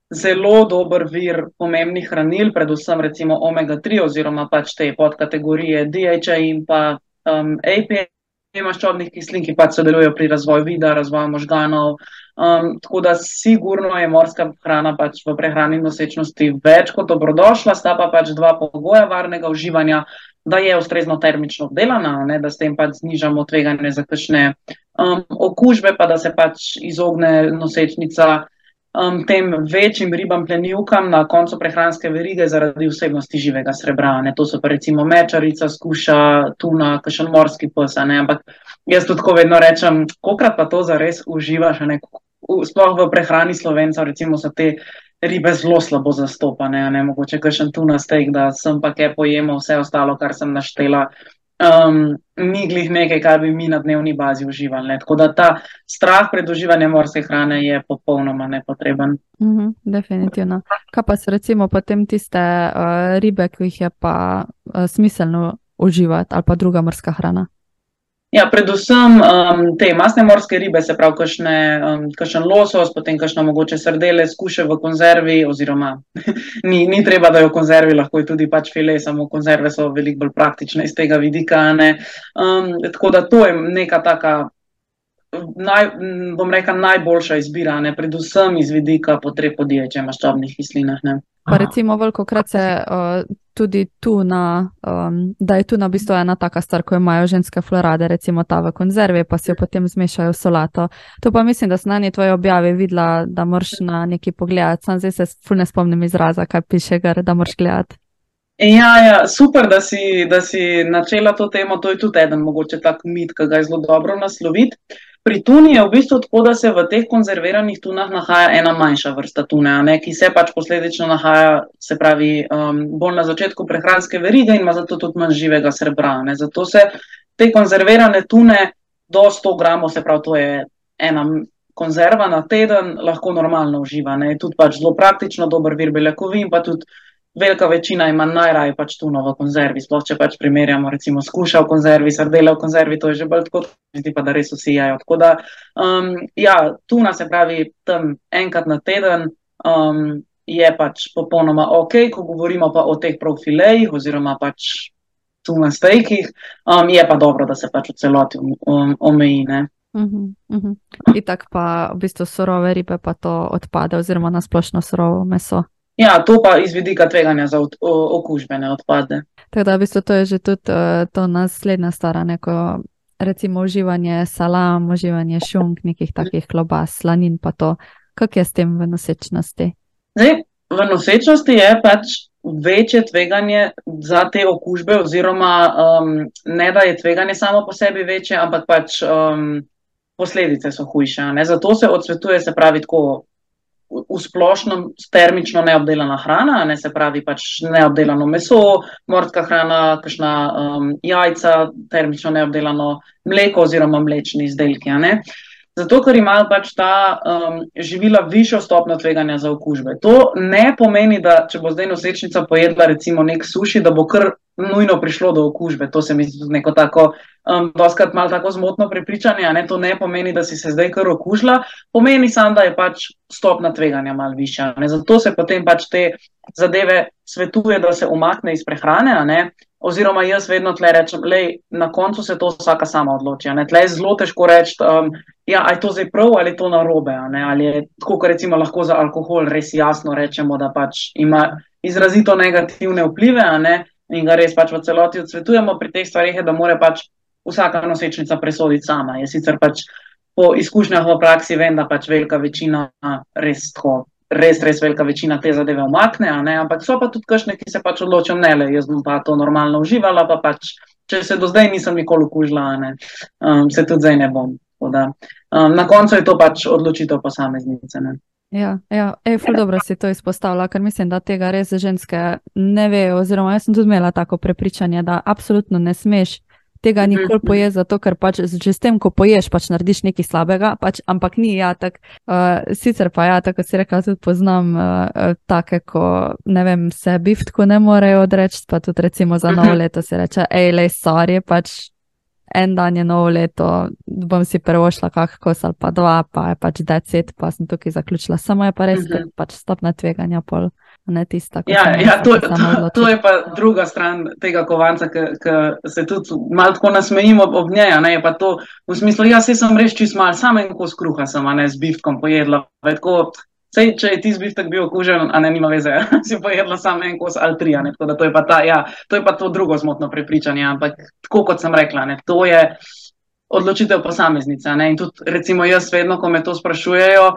zelo dober vir pomembnih hranil, predvsem recimo omega-3 oziroma pač te podkategorije DHA in pa um, APA. Maščobnih kislin, ki pač sodelujo pri razvoju vida, razvoju možganov. Um, tako da, sigurno je morska hrana pač v prehrani nosečnosti več kot dobrodošla, sta pa pač dva pogoja varnega uživanja da je ustrezno termično obdelana, ne, da s tem pač znižamo tveganje za kakšne um, okužbe, pa da se pač izogne nosečnica um, tem večjim ribam, plenilkam na koncu prehranske verige zaradi vsebnosti živega srebra. Ne. To so pa recimo mečarica, skuša, tuna, kakšen morski pes. Ampak jaz tudi tako vedno rečem, kokrat pa to zares uživaš, ne, sploh v prehrani slovencev, recimo, so te ribe zelo slabo zastopane. Ne? Mogoče kakšen tu na stek, da sem pa kaj pojemal, vse ostalo, kar sem naštela. Um, ni glih nekaj, kar bi mi na dnevni bazi uživali. Ne? Tako da ta strah pred uživanjem morske hrane je popolnoma nepotreben. Mm -hmm, definitivno. Kaj pa so recimo potem tiste uh, ribe, ki jih je pa uh, smiselno uživati, ali pa druga morska hrana? Ja, predvsem um, te masne morske ribe, se pravi, kakšne, um, kakšen losos, potem kakšno mogoče srdele, skuše v konzervi, oziroma ni, ni treba, da jo konzervi, lahko je tudi pač file, samo konzerve so veliko bolj praktične iz tega vidika. Um, tako da to je neka taka, naj, bom rekel, najboljša izbira, ne? predvsem iz vidika potreb po diječe maščobnih kislinah. Ne? Pa recimo, veliko krat se uh, tudi tu, na, um, da je tu na bistvu ena taka stvar, ko imajo ženske florade, recimo ta v konzervi, pa si jo potem zmešajo v solato. To pa mislim, da sem na njej tvoje objave videla, da moraš na neki pogled. Sam zdaj se fulne spomnim izraza, kaj piše, gar, da moraš gledati. Ja, ja, super, da si, da si načela to temo. To je tudi eden, mogoče tak mit, ki ga je zelo dobro nasloviti. Pri tuni je v bistvu tako, da se v teh konzerviranih tunah nahaja ena manjša vrsta tune, ne, ki se pač posledično nahaja, se pravi, um, bolj na začetku prehranske verige in ima zato tudi manj živega srebra. Ne. Zato se te konzervirane tune do 100 gramov, se pravi, to je ena konzerva na teden, lahko normalno uživa. Ne. Tudi pač zelo praktično, dober vir beljakovin, pa tudi velika večina ima najraje pač tuno v konzervi. Sploh če pač primerjamo, recimo, skuša v konzervi, sardele v konzervi, to je že bolj tako, zdi pa, da res vsi jajo. Tako da, um, ja, tuna se pravi tam enkrat na teden. Um, Je pač popolnoma ok, ko govorimo pa o teh profilejih, oziroma pač tu na stejkih, um, je pa dobro, da se pač v celoti um, um, omeji. Uh -huh, uh -huh. Tako pa v bistvu surove ribe, pa to odpade, oziroma nasplošno surovo meso. Ja, to pa iz vidika tveganja za okužbene odpade. Tako da, v bistvu, to je že tudi uh, to naslednja stara, neko recimo uživanje salam, uživanje šunk, nekih takih klobas, slanin pa to. Kako je s tem v nosečnosti? Zdaj, v nosečnosti je pač večje tveganje za te okužbe, oziroma um, ne da je tveganje samo po sebi večje, ampak pač um, posledice so hujše. Zato se odsvetuje, se pravi, tako v splošnem termično neobdelana hrana, ne se pravi pač neobdelano meso, morska hrana, kakšna um, jajca, termično neobdelano mleko oziroma mlečni izdelki. Zato, ker imajo pač ta um, živila višjo stopno tveganja za okužbe. To ne pomeni, da če bo zdaj nosečnica pojedla recimo nek suši, da bo kar nujno prišlo do okužbe. To se mi zdi neko tako um, doskrat malo tako zmotno prepričanje, ne? to ne pomeni, da si se zdaj kar okužila, pomeni samo, da je pač stopna tveganja malo višja. Ne? Zato se potem pač te zadeve svetuje, da se umakne iz prehrane. Oziroma, jaz vedno tle rečem, da na koncu se to vsaka sama odloči. Tle je zelo težko reči, um, ja, ali je to zdaj prav ali je to narobe. Ali je tako, kot recimo lahko za alkohol res jasno rečemo, da pač ima izrazito negativne vplive in ga res pač v celoti odsvetujemo pri teh stvarih, je, da mora pač vsaka nosečnica presoditi sama. Jaz sicer pač po izkušnjah v praksi vem, da pač velika večina res tako. Res, res velika večina te zadeve omakne, ampak so pa tudi kakšne, ki se pač odločijo, ne le, jaz bom pa to normalno uživala, pa pač, če se do zdaj nisem nikoli okužila, um, se tudi zdaj ne bom. Da, um, na koncu je to pač odločitev posameznice. Ne. Ja, ja. Ej, ful dobro si to izpostavila, ker mislim, da tega res ženske ne vejo. Oziroma, jaz sem tudi imela tako prepričanje, da absolutno ne smeš tega mhm, nikoli mhm. pojesti, zato ker pač že s tem, ko poješ, pač narediš nekaj slabega, pač, ampak ni ja, tak, uh, sicer pa ja, tako si rekla, tudi poznam uh, take, ko ne vem, se biftku ne morejo odreči, pa tudi recimo za novo mhm. leto se reče, hej, le sorry, pač en dan je novo leto, bom si prvošla kakšen kos ali pa dva, pa je pač deset, pa sem tukaj zaključila, samo je pa res, ker pač stopna tveganja pol ne tista. Ja, ja to, to, to je pa druga stran tega kovanca, ki se tudi malo tako nasmejimo ob njej. Ne, pa to v smislu, jaz sem res čist mal, samo en kos kruha sem, ne z biftkom pojedla. Tako, Sej, če je ti zbiftek bil okužen, a ne ima veze, si pojedla samo en kos ali tri. To, je ta, ja, to je pa to drugo zmotno prepričanje. Ampak tako kot sem rekla, ne, to je odločitev posameznica. Ne, in tudi, recimo, jaz vedno, ko me to sprašujejo,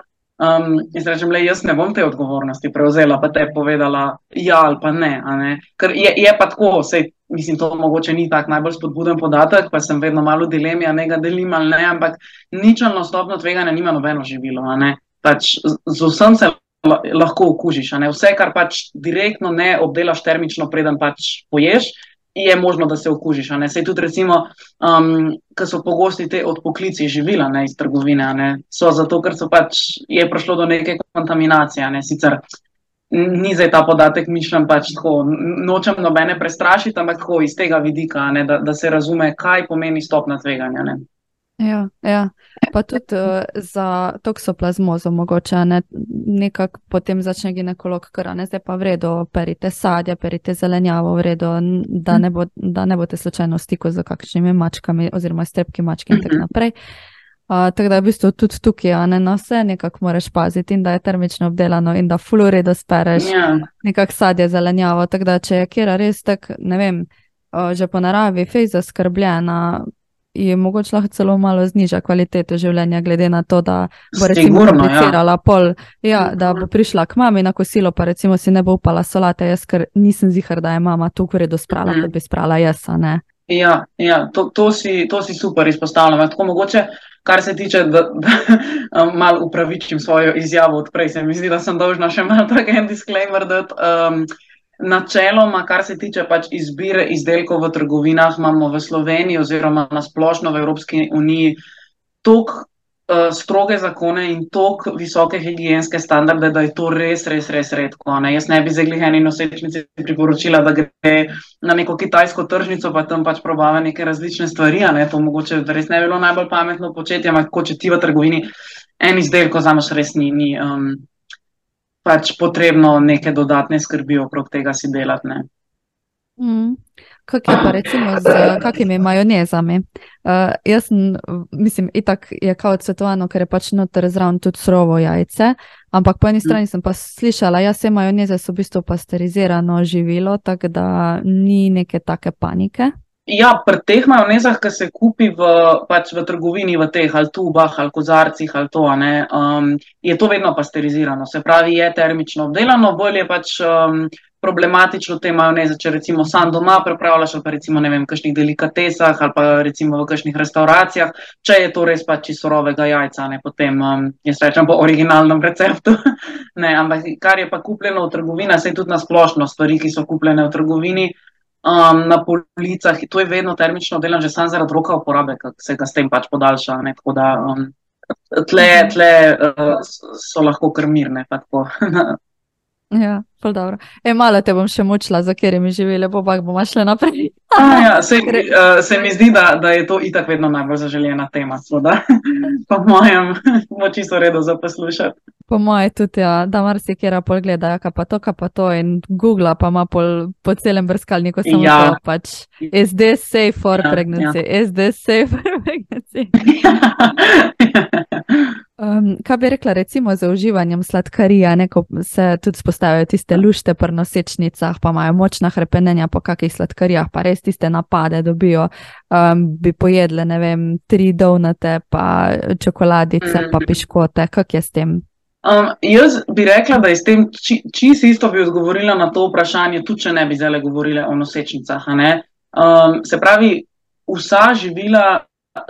Um, in rečem, da jaz ne bom te odgovornosti prevzela, pa te povedala, ja ali pa ne. ne? Ker je, je pa tako, sej, mislim, to mogoče ni tak najbolj spodbuden podatek, pa sem vedno malo dilemi, a ne ga delim ali ne, ampak ničelno stopno tveganja nima nobeno živilo. Pač z vsem se lahko okužiš. Vse, kar pač direktno ne obdelaš termično, preden pač poješ, je možno, da se okužiš. Sej tudi, recimo, um, ki so pogosti te odpoklici živila ne, iz trgovine, ne, so zato, ker so pač je prišlo do neke kontaminacije. Ne, sicer ni zdaj ta podatek mišljen, pač tako, nočem nobene prestrašiti, ampak tako iz tega vidika, ne, da, da se razume, kaj pomeni stopna tveganja. Ne. Ja, ja. Pa tudi uh, za toksoplazmozo, mogoče ne, nekako potem začne ginekolog, ker ne zdaj pa vredno, perite sadje, perite zelenjavo, vredno, da, ne bo, da ne boste slučajno v stiku z kakšnimi mačkami oziroma strepki mačke in tako mhm. naprej. Uh, tako da je v bistvu tudi tukaj, a ne na vse nekako moraš paziti in da je termično obdelano in da fluorido spereš, yeah. Ja. nekako sadje, zelenjavo. Tako da če je kera res tak, ne vem, uh, že po naravi fej zaskrbljena, je mogoče lahko celo malo zniža kvaliteto življenja, glede na to, da bo recimo ja. aplicirala ja. pol, ja, da bo prišla k mami na kosilo, pa recimo si ne bo upala solate, jaz ker nisem zihar, da je mama tu vredo sprala, mm. da bi sprala jaz, ne. Ja, ja to, to, si, to si super izpostavljam. Tako mogoče, kar se tiče, da, da malo upravičim svojo izjavo odprej, se mi zdi, da sem dolžna še malo tak en disclaimer dati. Um, Načeloma, kar se tiče pač izbire izdelkov v trgovinah, imamo v Sloveniji oziroma na splošno v Evropski uniji tako uh, stroge zakone in tako visoke higijenske standarde, da je to res, res, res redko. Ne? Jaz ne bi za gliheni nosečnici priporočila, da gre na neko kitajsko tržnico, pa tam pač probava neke različne stvari. Ne? To mogoče res ne bi bilo najbolj pametno početi, ampak če ti v trgovini en izdelek, zamaš res ni. ni um, pač potrebno neke dodatne skrbi okrog tega si delati. Mm. Kako je pa recimo z kakimi majonezami? Uh, jaz sem, mislim, itak je kao svetovano, ker je pač noter zraven tudi surovo jajce, ampak po eni mm. strani sem pa slišala, ja, vse majoneze so v bistvu pasterizirano živilo, tako da ni neke take panike. Ja, pri teh majonezah, ki se kupi v, pač v trgovini, v teh ali tubah ali kozarcih ali to, ne, um, je to vedno pasterizirano. Se pravi, je termično obdelano, bolje je pač um, problematično te majoneze, če recimo sam doma pripravljaš ali pa recimo ne vem, v kakšnih delikatesah ali pa recimo v kakšnih restauracijah, če je to res pač iz surovega jajca, ne potem, um, jaz rečem po originalnem receptu. ne, ampak kar je pa kupljeno v trgovini, se je tudi na splošno stvari, ki so kupljene v trgovini um, na policah. To je vedno termično delam, že sam zaradi roka uporabe, ki se ga s tem pač podaljša. Ne, da, um, tle tle uh, so lahko krmirne. Ja, dobro. E, malo te bom še mučila, za kjer mi živeli, bo pa bomo šli naprej. A, ja, se, uh, se mi zdi, da, da je to itak vedno najbolj zaželjena tema. Po mojem, bo čisto redo za poslušati. Po mojem tudi, ja, da marsikera pol gleda, ja, pa to, pa to in Google pa ima pol, po celem brskalniku samo ja. to. Pač, is this safe for ja, pregnancy? Ja. Is this safe for pregnancy? Um, kaj bi rekla, recimo, za uživanjem sladkarija, ne, ko se tudi spostavijo tiste lušte pri nosečnicah, pa imajo močna hrepenenja po kakih sladkarijah, pa res tiste napade dobijo, um, bi pojedle, ne vem, tri donate, pa čokoladice, pa mhm. piškote, kak je s tem? Um, jaz bi rekla, da je s tem či, čisto isto bi odgovorila na to vprašanje, tudi če ne bi zdaj govorila o nosečnicah. Um, se pravi, vsa živila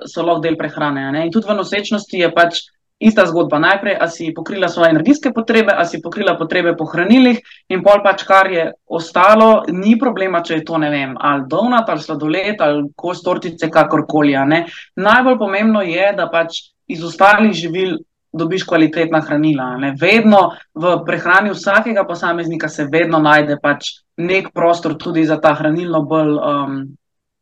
so lahko del prehrane. In tudi v nosečnosti je pač ista zgodba. Najprej, a si pokrila svoje energijske potrebe, a si pokrila potrebe po hranilih, in pol pač, kar je ostalo, ni problema, če je to, ne vem, ali donat, ali sladoled, ali kos tortice, kakorkoli. Najbolj pomembno je, da pač iz ostalih živil. Dobiš kvalitetna hranila. Ne? Vedno v prehrani vsakega posameznika se vedno najde pač nek prostor tudi za ta hranilno bolj um,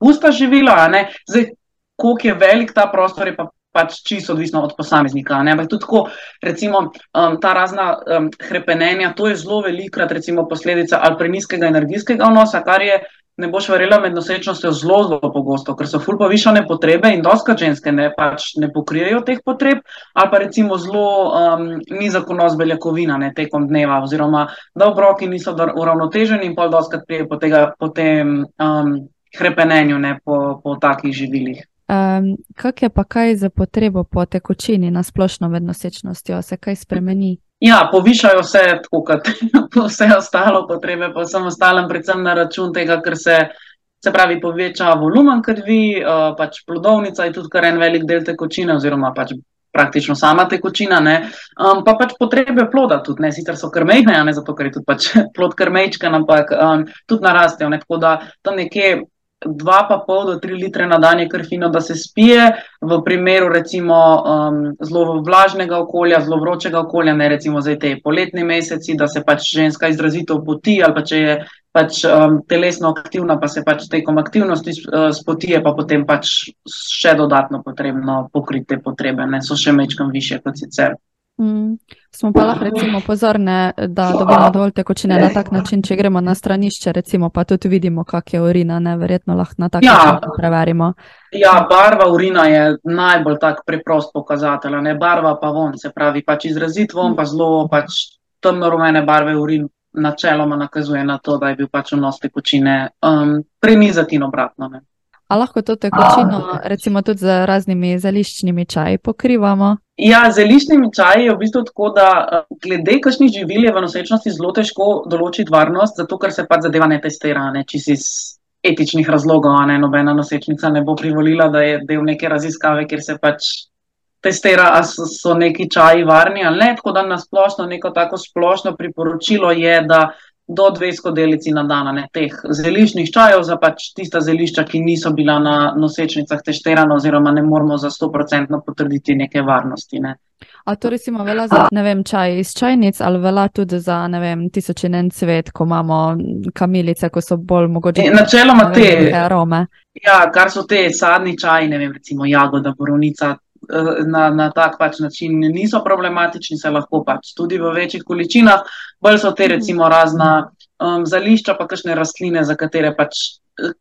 pusta živila. Zdaj, koliko je velik ta prostor, je pa pač čisto odvisno od posameznika. Ampak tudi tako, recimo, um, ta razna um, hrepenenja, to je zelo velikrat posledica ali preniskega energijskega vnosa, kar je. Ne boš verjela, med nosečnostjo zelo, zelo pogosto, ker so ful povišane potrebe in doska ženske ne, pač ne pokrijejo teh potreb, ali pa recimo zelo um, nizak vnos beljakovina ne, tekom dneva, oziroma da obroki niso uravnoteženi in pol doska prije po, tega, po tem um, hrepenenju ne, po, po takih živilih. Um, kak je pa kaj za potrebo po tekočini na splošno med nosečnostjo, se kaj spremeni? Ja, povišajo se, tako kot vse ostalo potrebe, pa vsem ostalim, predvsem na račun tega, ker se, se pravi, poveča volumen krvi, uh, pač plodovnica je tudi kar en velik del tekočine, oziroma pač praktično sama tekočina, um, pa pač potrebe ploda tudi, ne, sicer so krmejne, ne zato, ker je tudi pač plod krmejčka, ampak um, tudi narastejo, ne, tako da tam nekje dva pa pol do tri litre na dan je kar fino, da se spije. V primeru recimo um, zelo vlažnega okolja, zelo vročega okolja, ne recimo zdaj te poletne meseci, da se pač ženska izrazito poti ali pa če je pač um, telesno aktivna, pa se pač tekom aktivnosti uh, spotije, pa potem pač še dodatno potrebno pokriti te potrebe, ne so še mečkam više kot sicer. Mm. Smo pa lahko recimo pozorne, da dobimo dovolj tekočine na tak način, če gremo na stranišče, recimo pa tudi vidimo, kak je urina, neverjetno lahko na tak ja. način preverimo. Ja, barva urina je najbolj tak preprost pokazatelj, ne barva pa von, se pravi pač izrazit von, pa zelo pač temno rumene barve urin načeloma nakazuje na to, da je bil pač vnos tekočine um, prenizati in obratno. Ne. A lahko to tekočino, recimo tudi z raznimi zeliščnimi čaji, pokrivamo? Ja, z zeliščnimi čaji je v bistvu tako, da eh, glede kakšnih živil je v nosečnosti zelo težko določiti varnost, zato ker se pač zadeva ne testira, ne čisto iz etičnih razlogov, ne nobena nosečnica ne bo privolila, da je del neke raziskave, kjer se pač testira, ali so, so neki čaji varni ali ne. Tako da na splošno, neko tako splošno priporočilo je, da do dve skodelici na dan, ne teh zeliščnih čajev, za pač tista zelišča, ki niso bila na nosečnicah testirana, oziroma ne moramo za 100% potrditi neke varnosti. Ne. A to recimo velja za, vem, čaj iz čajnic ali velja tudi za, vem, tisoč in en cvet, ko imamo kamilice, ko so bolj mogoče. E, načeloma te arome. Ja, kar so te sadni čaji, ne vem, recimo jagoda, borovnica, na, na tak pač način niso problematični, se lahko pač tudi v večjih količinah, bolj so te recimo razna um, zališča, pa kakšne rastline, za katere pač,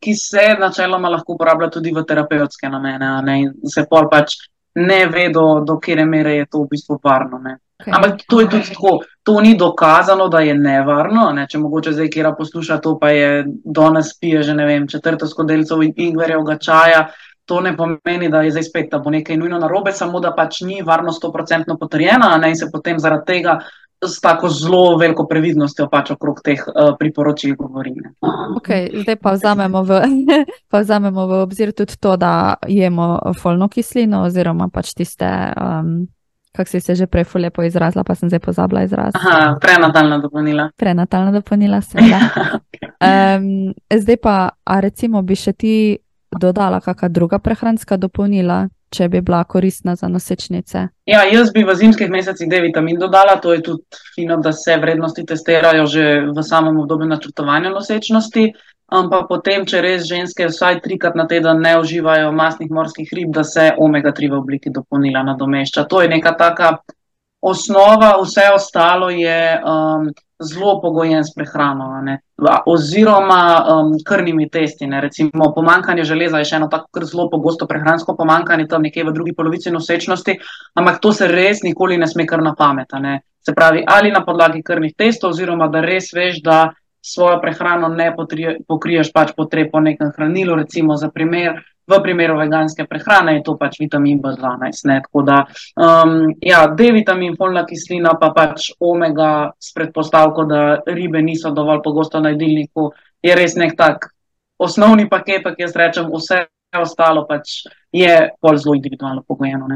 ki se načeloma lahko uporablja tudi v terapevtske namene, ne, in se pol pač ne vedo, do kere mere je to v bistvu varno. Ne. Okay. Ampak to je tudi tako, to ni dokazano, da je nevarno. Ne? Če mogoče zdaj, kjer posluša to, pa je danes pije že ne vem, četrto skodelico ingverjevega čaja, to ne pomeni, da je zdaj spet, da bo nekaj nujno narobe, samo da pač ni varnost 100% potrjena ne? in se potem zaradi tega s tako zelo veliko previdnostjo pač okrog teh uh, priporočil govori. Okay, zdaj pa vzamemo v, pa vzamemo v obzir tudi to, da jemo folno kislino oziroma pač tiste. Um, Kako si se že prej lepo izrazila, pa sem zdaj pozabila izraz. Aha, prenatalna dopolnila. Prenatalna dopolnila, seveda. um, zdaj pa, a recimo, bi še ti dodala kakšna druga prehranska dopolnila, če bi bila koristna za nosečnice? Ja, jaz bi v zimskih mesecih D vitamin dodala, to je tudi fino, da se vrednosti testirajo že v samem obdobju načrtovanja nosečnosti. Ampak potem, če res ženske vsaj trikrat na teden ne uživajo masnih morskih rib, da se omega-3 v obliki dopolnila nadomešča. To je neka taka osnova, vse ostalo je um, zelo pogojen s prehrano, ne? oziroma um, krvnimi testi. Ne? Recimo, pomankanje železa je še eno tako zelo pogosto prehransko pomankanje, tam nekje v drugi polovici nosečnosti, ampak to se res nikoli ne sme kar na pamet. Se pravi, ali na podlagi krvnih testov, oziroma da res veš, da svojo prehrano ne pokriješ pač potreb po nekem hranilu, recimo za primer. V primeru veganske prehrane je to pač vitamin B12. Ne? Tako da, um, ja, D-vitamin, folna kislina, pa pač omega s predpostavko, da ribe niso dovolj pogosto na jedilniku, je res nek tak osnovni paket, ki jaz rečem, vse ostalo pač je bolj zelo individualno pogojeno.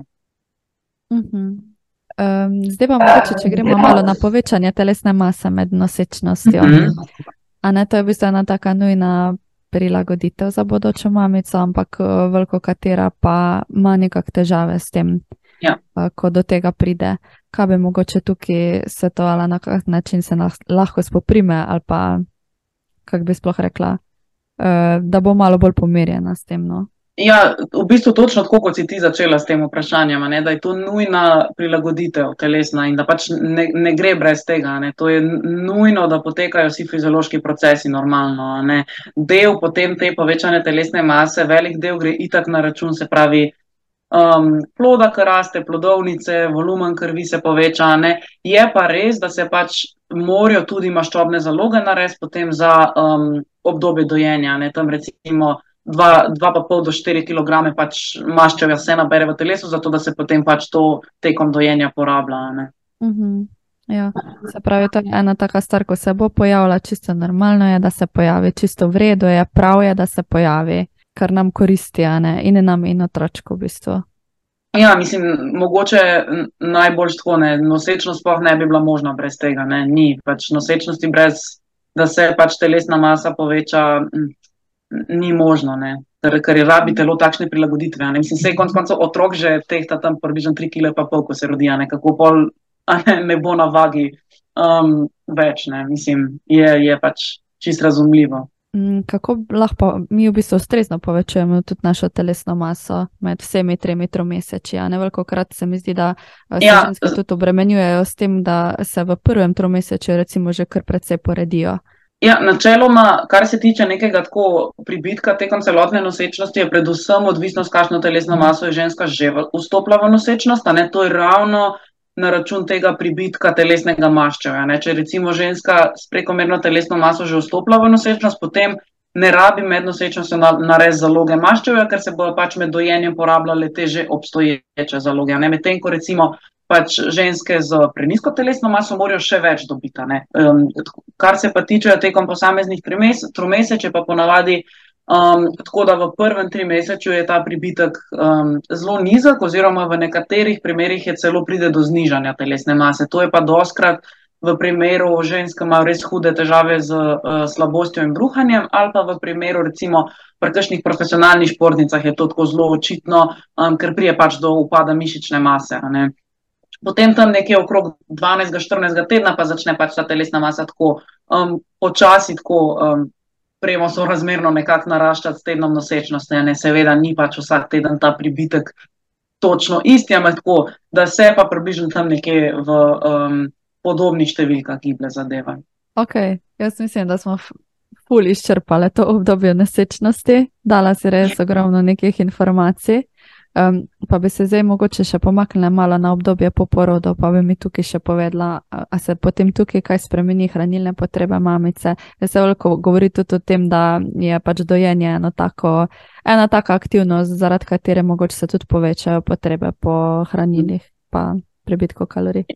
Mhm. Um, zdaj pa mogoče, če gremo malo na povečanje telesne mase med nosečnostjo. Mm -hmm. A ne, to je v bistvu ena taka nujna prilagoditev za bodočo mamico, ampak eh, veliko katera pa ima nekakšne težave s tem, ja. Eh, ko do tega pride. Kaj bi mogoče tukaj svetovala, na kak način se lahko spoprime, ali pa kako bi sploh rekla, eh, da bo malo bolj pomirjena s tem. No? Ja, v bistvu točno tako, kot si ti začela s tem vprašanjem, ne, da je to nujna prilagoditev telesna in da pač ne, ne gre brez tega. Ne. To je nujno, da potekajo vsi fiziološki procesi normalno. Ne. Del potem te povečane telesne mase, velik del gre itak na račun, se pravi, um, ploda, ki raste, plodovnice, volumen krvi se poveča. Ne. Je pa res, da se pač morajo tudi maščobne zaloge narediti potem za um, obdobje dojenja. Ne. Tam recimo 2,5 do 4 kg pač maščevja se nabere v telesu, zato da se potem pač to tekom dojenja porablja. Uh -huh. ja. Se pravi, to je ena taka stvar, ko se bo pojavila, čisto normalno je, da se pojavi, čisto v redu je, prav je, da se pojavi, kar nam koristi, in nam in otročko v bistvu. Ja, mislim, mogoče najbolj tako ne. Nosečnost sploh ne bi bila možna brez tega. Ne. Ni pač nosečnosti brez, da se pač telesna masa poveča, ni možno. Ne. Ker je rabi telo takšne prilagoditve. Mislim, se je konc koncev otrok že tehta tam približno 3 kg pa pol, ko se rodi, ne. kako pol ne, ne bo na vagi um, več. Ne. Mislim, je, je pač čist razumljivo. Mm, kako lahko mi v bistvu ustrezno povečujemo tudi našo telesno maso med vsemi tremi tromesečji? Ne veliko krat se mi zdi, da eh, se ja. ženske tudi obremenjujejo s tem, da se v prvem tromesečju recimo že kar precej poredijo. Ja, načeloma, kar se tiče nekega tako pribitka tekom celotne nosečnosti, je predvsem odvisno, kakšno telesno maso je ženska že vstopila v nosečnost. To je ravno na račun tega pribitka telesnega maščevja. Ne? Če recimo ženska s prekomerno telesno maso že vstopila v nosečnost, potem ne rabi med nosečnostjo narediti zaloge maščevja, ker se bodo pač med dojenjem porabljale te že obstoječe zaloge. Medtem ko recimo pač ženske z prenisko telesno maso morajo še več dobiti. Um, kar se pa tiče tekom posameznih tromesečev, pa ponavadi. Um, tako da v prvem trimesečju je ta pribitek um, zelo nizek, oziroma v nekaterih primerjih je celo pride do znižanja telesne mase. To je pa doskrat v primeru žensk, ki imajo res hude težave z uh, slabostjo in bruhanjem, ali pa v primeru recimo pri kakšnih profesionalnih športnicah je to tako zelo očitno, um, ker prije pač do upada mišične mase. Potem tam nekje okrog 12-14 tedna pa začne pač ta telesna masa tako um, počasi, tako um, premo so razmerno nekako naraščati s tednom nosečnosti. Ne? Seveda ni pač vsak teden ta pribitek točno isti, ampak tako, da se pa približno tam nekje v um, podobnih številkah giblje zadeva. Ok, jaz mislim, da smo ful izčrpali to obdobje nosečnosti, dala si res ogromno nekih informacij. Um, pa bi se zdaj mogoče še pomaknila malo na obdobje po porodu, pa bi mi tukaj še povedala, a se potem tukaj kaj spremeni hranilne potrebe mamice. Jaz se veliko govori tudi o tem, da je pač dojenje eno tako, ena taka aktivnost, zaradi katere mogoče se tudi povečajo potrebe po hranilih, pa prebitko kalorij.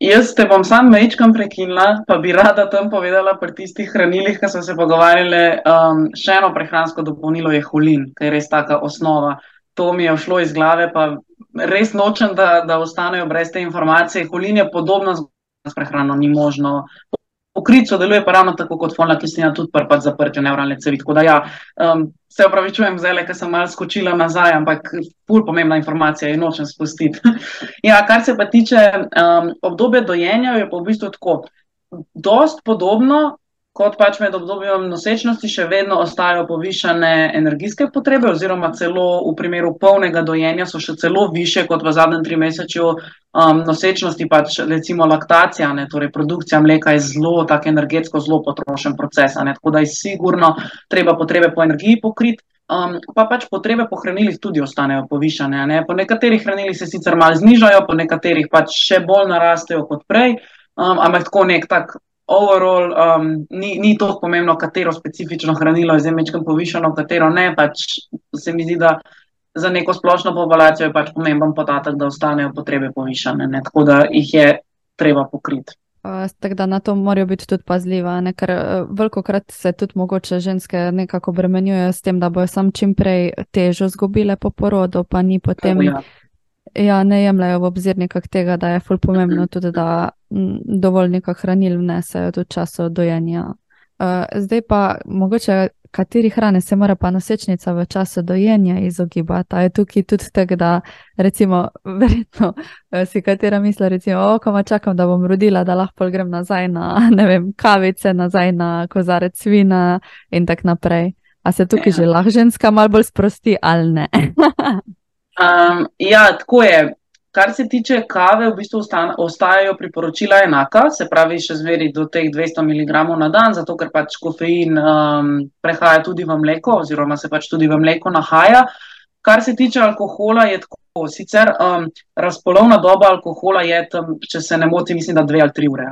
Jaz te bom sam mečkam prekinila, pa bi rada tam povedala pri tistih hranilih, ki so se pogovarjali, um, še eno prehransko dopolnilo je hulin, ker je res taka osnova to mi je šlo iz glave, pa res nočem, da, da ostanejo brez te informacije. Holin je podobno z prehrano, ni možno. Pokrit sodeluje pa ravno tako kot folna kislina, tudi prpat zaprtje nevralne cevi. Tako da ja, um, se opravičujem zele, ker sem malo skočila nazaj, ampak pol pomembna informacija in nočem spustiti. ja, kar se pa tiče um, obdobja dojenja, je pa v bistvu tako. Dost podobno, kot pač med obdobjem nosečnosti, še vedno ostajajo povišene energijske potrebe, oziroma celo v primeru polnega dojenja so še celo više kot v zadnjem trimesečju um, nosečnosti, pač recimo laktacija, ne, torej produkcija mleka je zelo, tako energetsko zelo potrošen proces, ne, tako da je sigurno treba potrebe po energiji pokriti. Um, pa pač potrebe po hranilih tudi ostanejo povišene. Ne? Po nekaterih hranilih se sicer malo znižajo, po nekaterih pač še bolj narastejo kot prej, um, ampak tako nek tak overall um, ni, ni to pomembno, katero specifično hranilo je zdaj mečkam povišeno, katero ne. Pač se mi zdi, da za neko splošno populacijo je pač pomemben podatek, da ostanejo potrebe povišene, ne? tako da jih je treba pokriti. Uh, tako da na to morajo biti tudi pazljiva, ne? ker uh, veliko krat se tudi mogoče ženske nekako bremenjujejo s tem, da bojo sam čim prej težo zgubile po porodu, pa ni potem. Ja ja, ne jemljajo v obzir nekak tega, da je ful pomembno tudi, da dovolj nekak hranil vnesejo tudi času dojenja. Zdaj pa mogoče, kateri hrane se mora pa nosečnica v času dojenja izogibati. Je tukaj tudi tako, da recimo, verjetno si katera misli, recimo, o, ko čakam, da bom rodila, da lahko grem nazaj na, ne vem, kavice, nazaj na kozarec vina in tako naprej. A se tukaj že lahko ženska malo bolj sprosti ali ne? Um, ja, tako je. Kar se tiče kave, v bistvu ostajajo priporočila enaka, se pravi, še zveri do teh 200 mg na dan, zato ker pač kofein um, prehaja tudi v mleko, oziroma se pač tudi v mleko nahaja. Kar se tiče alkohola, je tako. Sicer um, razpolovna doba alkohola je tam, če se ne motim, mislim, da dve ali tri ure.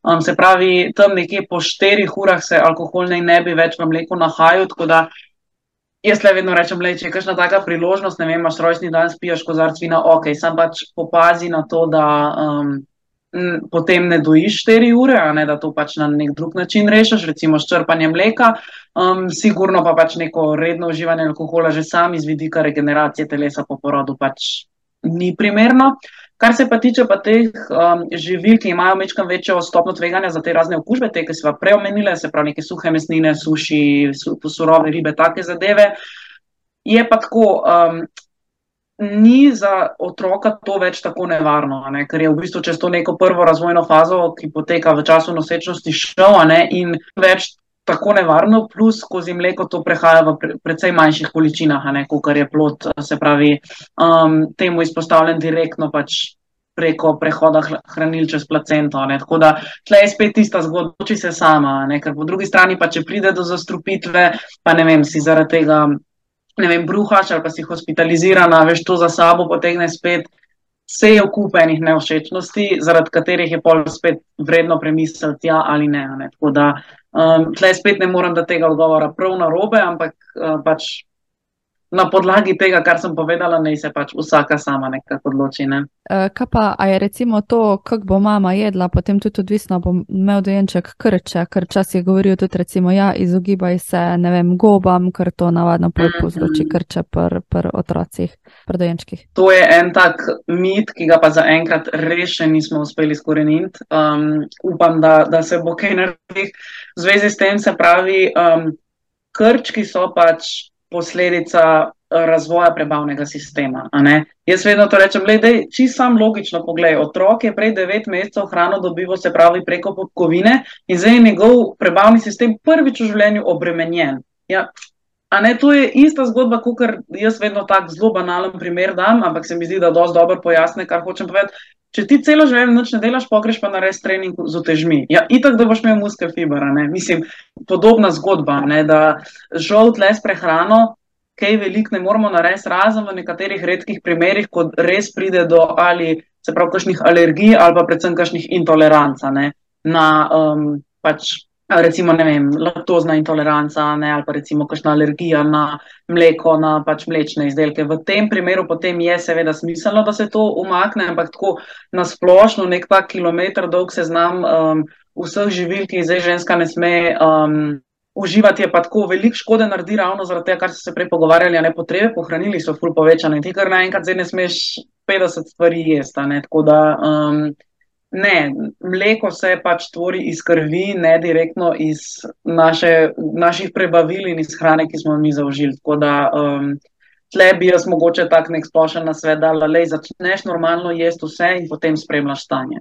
Um, se pravi, tam nekje po štirih urah se alkohol ne bi več v mleku nahajal, tako da Jaz le vedno rečem, da če je kakšna taka priložnost, ne vem, imaš rojstni dan, spiješ kozarc vina, ok, sam pač popazi na to, da um, potem ne dojiš 4 ure, ne da to pač na nek drug način rešiš, recimo s črpanjem mleka. Um, sigurno pa pač neko redno uživanje alkohola že sam iz vidika regeneracije telesa po porodu pač ni primerno. Kar se pa tiče pa teh um, živil, ki imajo mečkam večjo stopno tveganja za te razne okužbe, te, ki smo preomenili, se pravi neke suhe mesnine, suši, su, surove ribe, take zadeve, je pa tako, um, ni za otroka to več tako nevarno, ne? ker je v bistvu čez to neko prvo razvojno fazo, ki poteka v času nosečnosti šel in več tako nevarno, plus skozi mleko to prehaja v pre, precej manjših količinah, kot je plot, se pravi, um, temu izpostavljen direktno pač preko prehoda hranil čez placento. Ne. Tako da tle je spet tista zgodba, če se sama, ne. ker po drugi strani pa če pride do zastrupitve, pa ne vem, si zaradi tega, ne vem, bruhaš ali pa si hospitalizirana, veš, to za sabo potegne spet. Vse je okupenih neošečnosti, zaradi katerih je pol spet vredno premisliti, ja ali ne. ne. Tako da Um, tle spet ne morem da tega odgovora prav na robe, ampak uh, pač na podlagi tega, kar sem povedala, ne se pač vsaka sama nekako odloči. Ne. Uh, kaj pa je recimo to, kako bo mama jedla, potem tudi odvisno, bo imel dojenček krče, ker včasih govorijo tudi recimo, ja, izogibaj se, ne vem, gobam, ker to navadno povzroči mm -hmm. krče pri pr otrocih, pri dojenčkih. To je en tak mit, ki ga pa zaenkrat res še nismo uspeli skoreniti. Um, upam, da, da se bo kaj naredil. V zvezi s tem se pravi, um, krčki so pač posledica razvoja prebavnega sistema. Jaz vedno to rečem, da je čisto sam logično pogled. Otrok je prej devet mesecev hrano dobival, se pravi, preko popkovine in zdaj je njegov prebavni sistem prvič v življenju obremenjen. Ja. A ne, to je ista zgodba, kot jaz vedno tako zelo banalen primer dam, ampak se mi zdi, da dosti dobro pojasne, kar hočem povedati. Če ti celo življenje noč ne delaš, pogreš pa narediš trening z otežmi. Ja, itak, da boš imel muskel fibra. Mislim, podobna zgodba, ne, da žal tle s prehrano kaj veliko ne moramo narediti, razen v nekaterih redkih primerih, ko res pride do ali se pravi kakšnih alergij ali pa predvsem kakšnih intoleranca ne, na um, pač. Recimo, ne vem, laktozna intoleranca ne, ali pa recimo kakšna alergija na mleko, na pač mlečne izdelke. V tem primeru potem je seveda smiselno, da se to umakne, ampak tako nasplošno nek tak kilometr dolg seznam um, vseh živil, ki zdaj ženska ne sme um, uživati je pa tako veliko škode naredi, ravno zaradi tega, kar ste se prej pogovarjali, ne potrebe pohranili so ful povečane ti kar naenkrat zdaj ne smeš 50 stvari jesti. Tako da um, ne, mleko se pač tvori iz krvi, ne direktno iz naše, naših prebavil in iz hrane, ki smo mi zaužili. Tako da um, tle bi jaz mogoče tak nek splošen nasvet dal, da začneš normalno jesti vse in potem spremljaš stanje.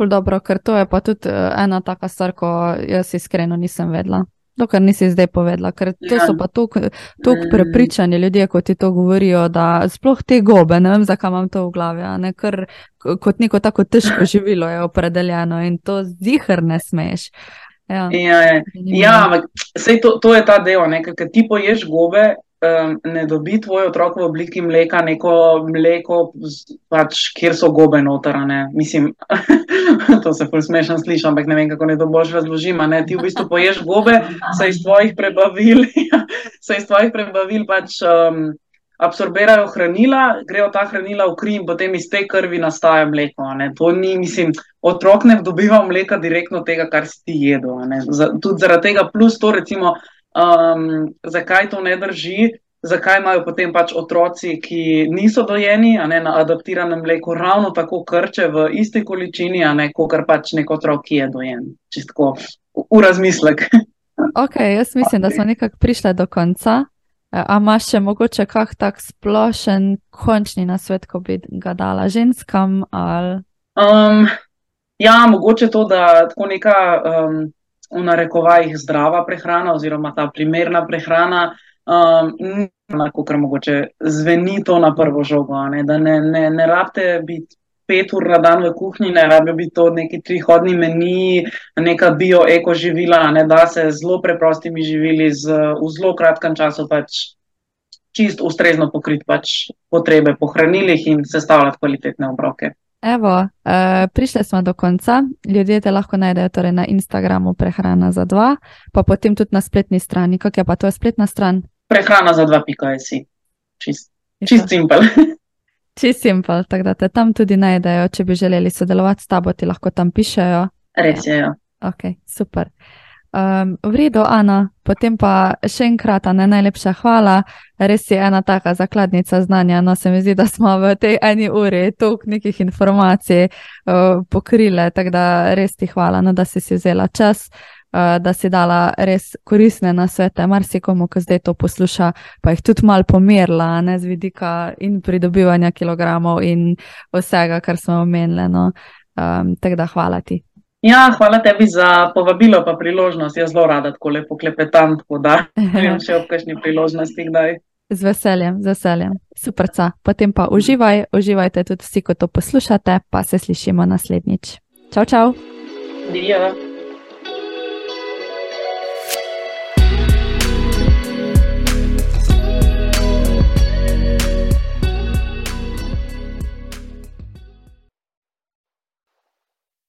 Dobro, ker to je pa tudi uh, ena taka stvar, ko jaz iskreno nisem vedela. Dokler nisi zdaj povedala, ker to ja. so pa tako mm. prepričani ljudje, kot ti to govorijo, da sploh te gobe, ne vem, zakaj imam to v glavi, ne, ker kot neko tako težko živilo je opredeljeno in to zihar ne smeš. Ja, ja, ja. ja ampak to, to je ta del, ker ti poješ gobe, ne dobi tvoj otrok v obliki mleka, neko mleko, pač, kjer so gobe notrane. Mislim, to se bolj smešno sliši, ampak ne vem, kako ne to boš razložil. Ti v bistvu poješ gobe, se iz tvojih prebavil, se iz tvojih prebavil pač. Um, Absorbirajo hranila, grejo ta hranila v kri in potem iz te krvi nastaja mleko. Ni, mislim, otrok ne dobiva mleka direktno tega, kar si ti jedel. Tudi zaradi tega, plus to, recimo, Um, zakaj to ne drži? Zakaj imajo potem pač otroci, ki niso dojeni, a ne na adaptiranem mleku, ravno tako krče v isti količini, a ne kot pač nek otrok, ki je dojen? Čistko v razmislek. Ok, jaz mislim, da smo nekako prišli do konca. A imaš še mogoče kak tak splošen končni nasvet, ko bi ga dala ženskam? Um, ja, mogoče to, da tako neka. Um, v narekovajih zdrava prehrana oziroma ta primerna prehrana. Um, Enako, kar mogoče zveni to na prvo žogo, ne? da ne, ne, ne rabite biti pet ur na dan v kuhinji, ne rabijo biti to neki trihodni meni, neka bio-eko živila, ne da se zelo preprostimi živili z, v zelo kratkem času pač čist ustrezno pokriti pač potrebe po hranilih in sestavljati kvalitetne obroke. Evo, uh, prišli smo do konca. Ljudje te lahko najdejo torej na Instagramu Prehrana za dva, pa potem tudi na spletni strani. Kako je pa to spletna stran? Prehrana za dva, pika si. Čist, čist simpel. čist simpel, tako da te tam tudi najdejo. Če bi želeli sodelovati s tabo, ti lahko tam pišejo. Res je. Ja. Ok, super. Um, v redu, Ana, potem pa še enkrat, ne najlepša hvala. Res je ena taka zakladnica znanja. No, se mi zdi, da smo v tej eni uri toliko nekih informacij uh, pokrile, tako da res ti hvala, no, da si si vzela čas, uh, da si dala res koristne nasvete marsikomu, ki zdaj to posluša, pa jih tudi mal pomerila, ne z vidika in pridobivanja kilogramov in vsega, kar smo omenili. No. Um, tako da hvala ti. Ja, hvala tebi za povabilo in priložnost. Jaz zelo rada tako lepo klepetam, tako da vem še ob kakšni priložnosti kdaj. Z veseljem, z veseljem. Super, potem pa uživaj, uživajte tudi vsi, ko to poslušate, pa se slišimo naslednjič. Čau, čau. Dio.